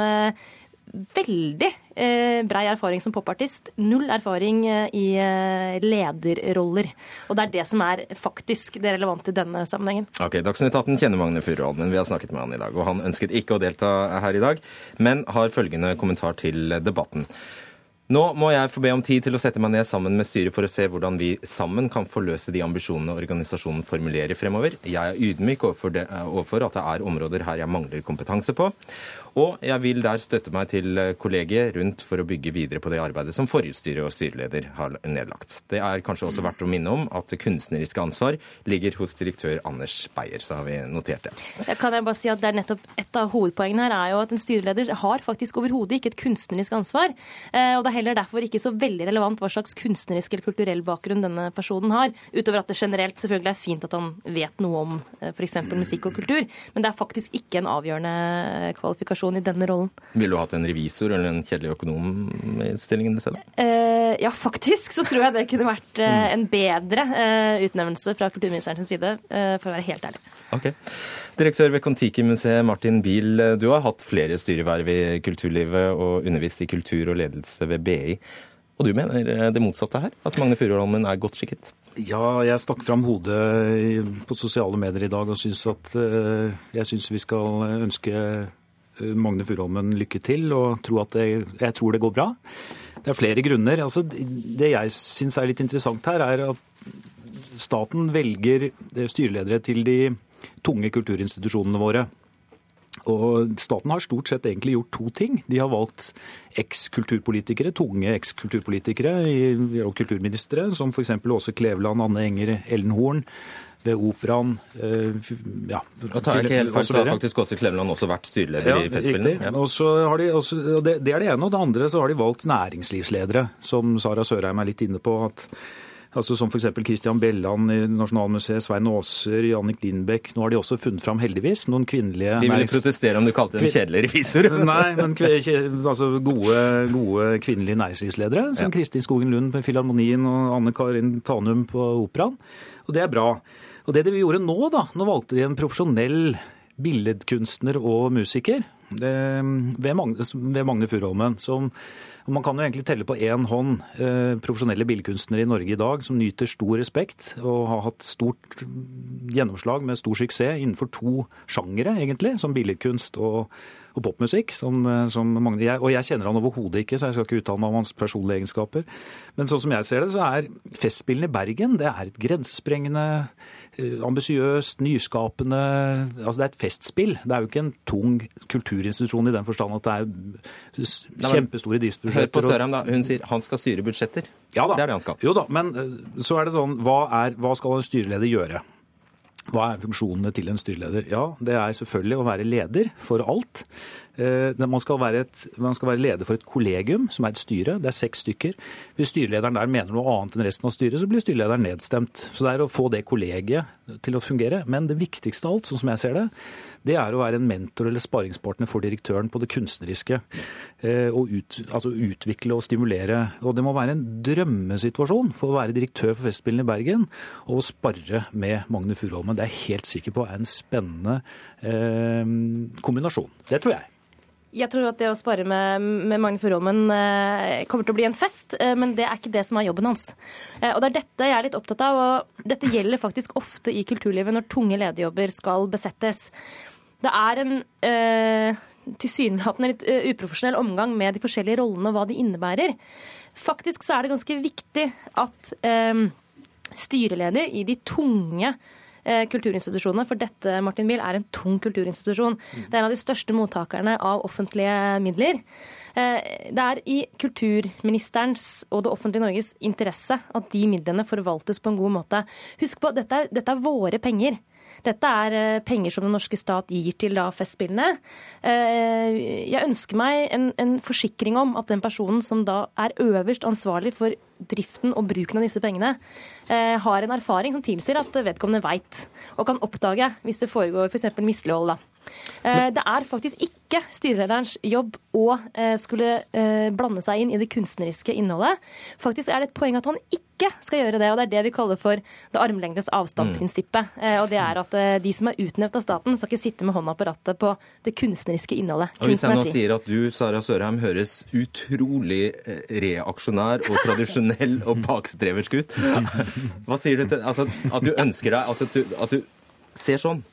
veldig eh, brei erfaring som popartist. Null erfaring eh, i eh, lederroller. Og det er det som er faktisk det relevante i denne sammenhengen. Ok, Dagsnytt 18 kjenner Magne Furuholmen. Vi har snakket med han i dag. Og han ønsket ikke å delta her i dag, men har følgende kommentar til debatten. Nå må jeg få be om tid til å sette meg ned sammen med styret for å se hvordan vi sammen kan forløse de ambisjonene organisasjonen formulerer fremover. Jeg er ydmyk overfor, det, overfor at det er områder her jeg mangler kompetanse på. Og jeg vil der støtte meg til kollegiet rundt for å bygge videre på det arbeidet som forrige styre og styreleder har nedlagt. Det er kanskje også verdt å minne om at det kunstneriske ansvar ligger hos direktør Anders Beyer. Så har vi notert det. Jeg kan jeg bare si at det er nettopp Et av hovedpoengene her er jo at en styreleder har faktisk overhodet ikke et kunstnerisk ansvar. Eh, og det er heller derfor ikke så veldig relevant hva slags kunstnerisk eller kulturell bakgrunn denne personen har. Utover at det generelt selvfølgelig er fint at han vet noe om eh, f.eks. musikk og kultur. Men det er faktisk ikke en avgjørende kvalifikasjon person i denne rollen. Ville du hatt en revisor eller en kjedelig økonom i stillingen i stedet? Uh, ja, faktisk så tror jeg det kunne vært uh, en bedre uh, utnevnelse fra kulturministerens side, for å være helt ærlig. Ok. Direktør ved Kon-Tiki-museet Martin Biel, du har hatt flere styreverv i kulturlivet og undervist i kultur og ledelse ved BI. Og du mener det motsatte her? At Magne Furuholmen er godt skikket? Ja, jeg stakk fram hodet på sosiale medier i dag og syns at jeg syns vi skal ønske Eh, Magne Furuholmen lykke til og tro det, jeg tror det går bra. Det er flere grunner. Altså, det jeg syns er litt interessant her, er at staten velger eh, styreledere til de tunge kulturinstitusjonene våre. Og staten har stort sett egentlig gjort to ting. De har valgt eks-kulturpolitikere, tunge eks-kulturpolitikere og kulturministre, som f.eks. Åse Kleveland, Anne Enger, Ellen Horn, ved Operaen. Eh, ja. Og tar jeg ikke helt feil, så har faktisk Åse Kleveland også vært styreleder ja, i Festspillene. Ja. Og så har de også, og det, det, er det ene. Og det andre så har de valgt næringslivsledere, som Sara Sørheim er litt inne på. at Altså Som f.eks. Christian Belland i Nasjonalmuseet, Svein Aaser, Jannik Lindbekk. Nå har de også funnet fram, heldigvis, noen kvinnelige De ville protestere om du kalte dem kjedelige revisor. Nei, men altså gode, gode kvinnelige næringslivsledere, som ja. Kristin Skogen Lund på Filharmonien og Anne Karin Tanum på Operaen. Og det er bra. Og det de gjorde nå, da, nå valgte de en profesjonell billedkunstner og musiker det, ved Magne, ved Magne Furuholmen, Man kan jo egentlig telle på én hånd eh, profesjonelle billedkunstnere i Norge i dag som nyter stor respekt og har hatt stort gjennomslag med stor suksess innenfor to sjangere, egentlig, som billedkunst og, og popmusikk. Som, eh, som Magne, jeg, og jeg kjenner han overhodet ikke, så jeg skal ikke uttale meg om hans personlige egenskaper. Men sånn som jeg ser det, så er Festspillene i Bergen det er et grensesprengende ambisiøst, nyskapende Altså det er et festspill. Det er jo ikke en tung kulturinstitusjon i den forstand at det er kjempestore driftsbudsjetter. Hør på Sørheim, da. Hun sier han skal styre budsjetter. Ja da. Det er det han skal. Jo da, men eh, så er det sånn hva, er, hva skal en styreleder gjøre? Hva er funksjonene til en styreleder? Ja, det er selvfølgelig å være leder for alt. Eh, man skal, et, man skal, være leder for et kollegium, som er et styre. Det er seks stykker. Hvis styrelederen der mener noe annet enn resten av styret, så blir styrelederen nedstemt. Så det er å få det kollegiet til å fungere. Men det viktigste av alt, sånn som jeg ser det, det er å være en mentor eller sparingspartner for direktøren på det kunstneriske. Eh, og ut, altså utvikle og stimulere. Og det må være en drømmesituasjon for å være direktør for Festspillene i Bergen og spare med Magne Furuholmen. Det er jeg helt sikker på er en spennende eh, kombinasjon. Det tror jeg. Jeg tror at det å spare med, med Magne Furuholmen eh, kommer til å bli en fest, eh, men det er ikke det som er jobben hans. Eh, og det er dette jeg er litt opptatt av, og dette gjelder faktisk ofte i kulturlivet når tunge lederjobber skal besettes. Det er en eh, tilsynelatende litt uh, uprofesjonell omgang med de forskjellige rollene og hva de innebærer. Faktisk så er det ganske viktig at eh, styreleder i de tunge Eh, kulturinstitusjonene. For dette Martin Bill, er en tung kulturinstitusjon. Det er en av de største mottakerne av offentlige midler. Eh, det er i kulturministerens og det offentlige Norges interesse at de midlene forvaltes på en god måte. Husk på, dette er, dette er våre penger. Dette er eh, penger som den norske stat gir til da Festspillene. Jeg ønsker meg en, en, forsikring om at den personen som da er øverst ansvarlig for driften og bruken av disse pengene, eh, har en erfaring som tilsier at vedkommende veit og kan oppdage hvis det foregår f.eks. For mislighold. Eh, det er faktisk ikke styrelederens jobb å eh, skulle eh, blande seg inn i det kunstneriske innholdet. Faktisk er det et poeng at han ikke skal gjøre det, og det er det vi kaller for det armlengdes avstand-prinsippet. Mm. Og det er at de som er utnevnt av staten, skal ikke sitte med hånda på rattet på det kunstneriske innholdet. Og Hvis jeg nå sier at du, Sara Sørheim, høres utrolig reaksjonær og tradisjonell og bakstreversk ut, hva sier du til altså, at du ønsker deg altså, at, du, at du ser sånn?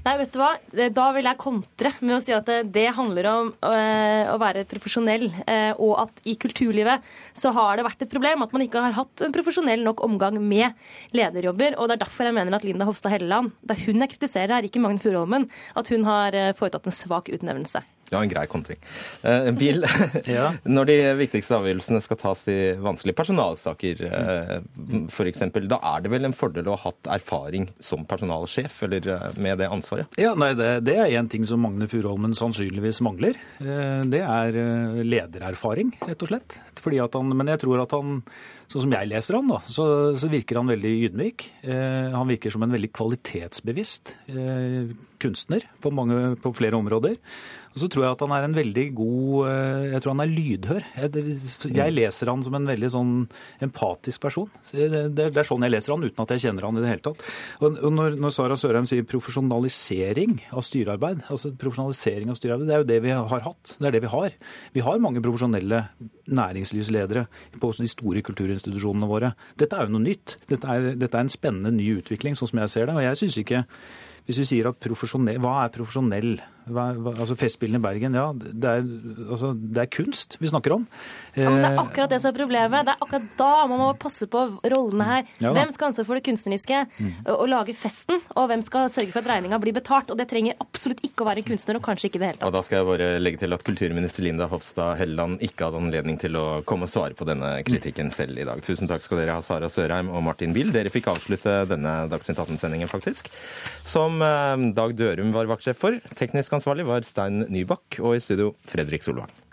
Nei, vet du hva? Da vil jeg kontre med å si at det handler om å være profesjonell, eh, og at i kulturlivet så har det vært et problem at man ikke har hatt en profesjonell nok omgang med lederjobber. og Det er derfor jeg mener at Linda Hofstad Helleland, det er hun jeg kritiserer her, ikke Magne Furuholmen, at hun har eh, foretatt en svak utnevnelse. Ja, en grei kontring. Uh, Bill, ja. når de viktigste avgjørelsene skal tas i vanskelige personalsaker uh, f.eks., da er det vel en fordel å ha hatt erfaring som personalsjef eller uh, med det ansvaret? Ja, nei, Det, det er én ting som Magne Furuholmen sannsynligvis mangler. Uh, det er ledererfaring, rett og slett. Han, men jeg tror at han Sånn som jeg leser han, da, så, så virker han veldig ydmyk. Eh, han virker som en veldig kvalitetsbevisst eh, kunstner på, mange, på flere områder. Og så tror jeg at han er en veldig god eh, Jeg tror han er lydhør. Jeg leser han som en veldig sånn empatisk person. Det er sånn jeg leser han, uten at jeg kjenner han i det hele tatt. Og når, når Sara Sørheim sier profesjonalisering av styrearbeid, altså profesjonalisering av styrearbeid, det er jo det vi har hatt. Det er det vi har. Vi har mange profesjonelle næringslivsledere på de store kulturinstitusjonene våre. Dette er jo noe nytt. Dette er, dette er en spennende ny utvikling, sånn som jeg ser det. Og jeg synes ikke hvis vi sier at profesjonell Hva er profesjonell? Hva, hva, altså Festspillene i Bergen, ja, det er, altså, det er, kunst vi snakker om. Ja, men Det er akkurat det som er problemet. Det er akkurat da man må passe på rollene her. Ja, hvem skal ansvare for det kunstneriske mm. og, lage festen? Og hvem skal sørge for at regninga blir betalt? Og det trenger absolutt ikke å være kunstner, og kanskje ikke i det hele tatt. Og da skal jeg bare legge til at kulturminister Linda Hofstad Helleland ikke hadde anledning til å komme og svare på denne kritikken selv i dag. Tusen takk skal dere ha, Sara Sørheim og Martin Bill. Dere fikk avslutte denne Dagsnytt 18-sendingen, faktisk. Som Eh, Dag Dørum var vaktsjef for. Teknisk ansvarlig var Stein Nybakk, og i studio Fredrik Solvang.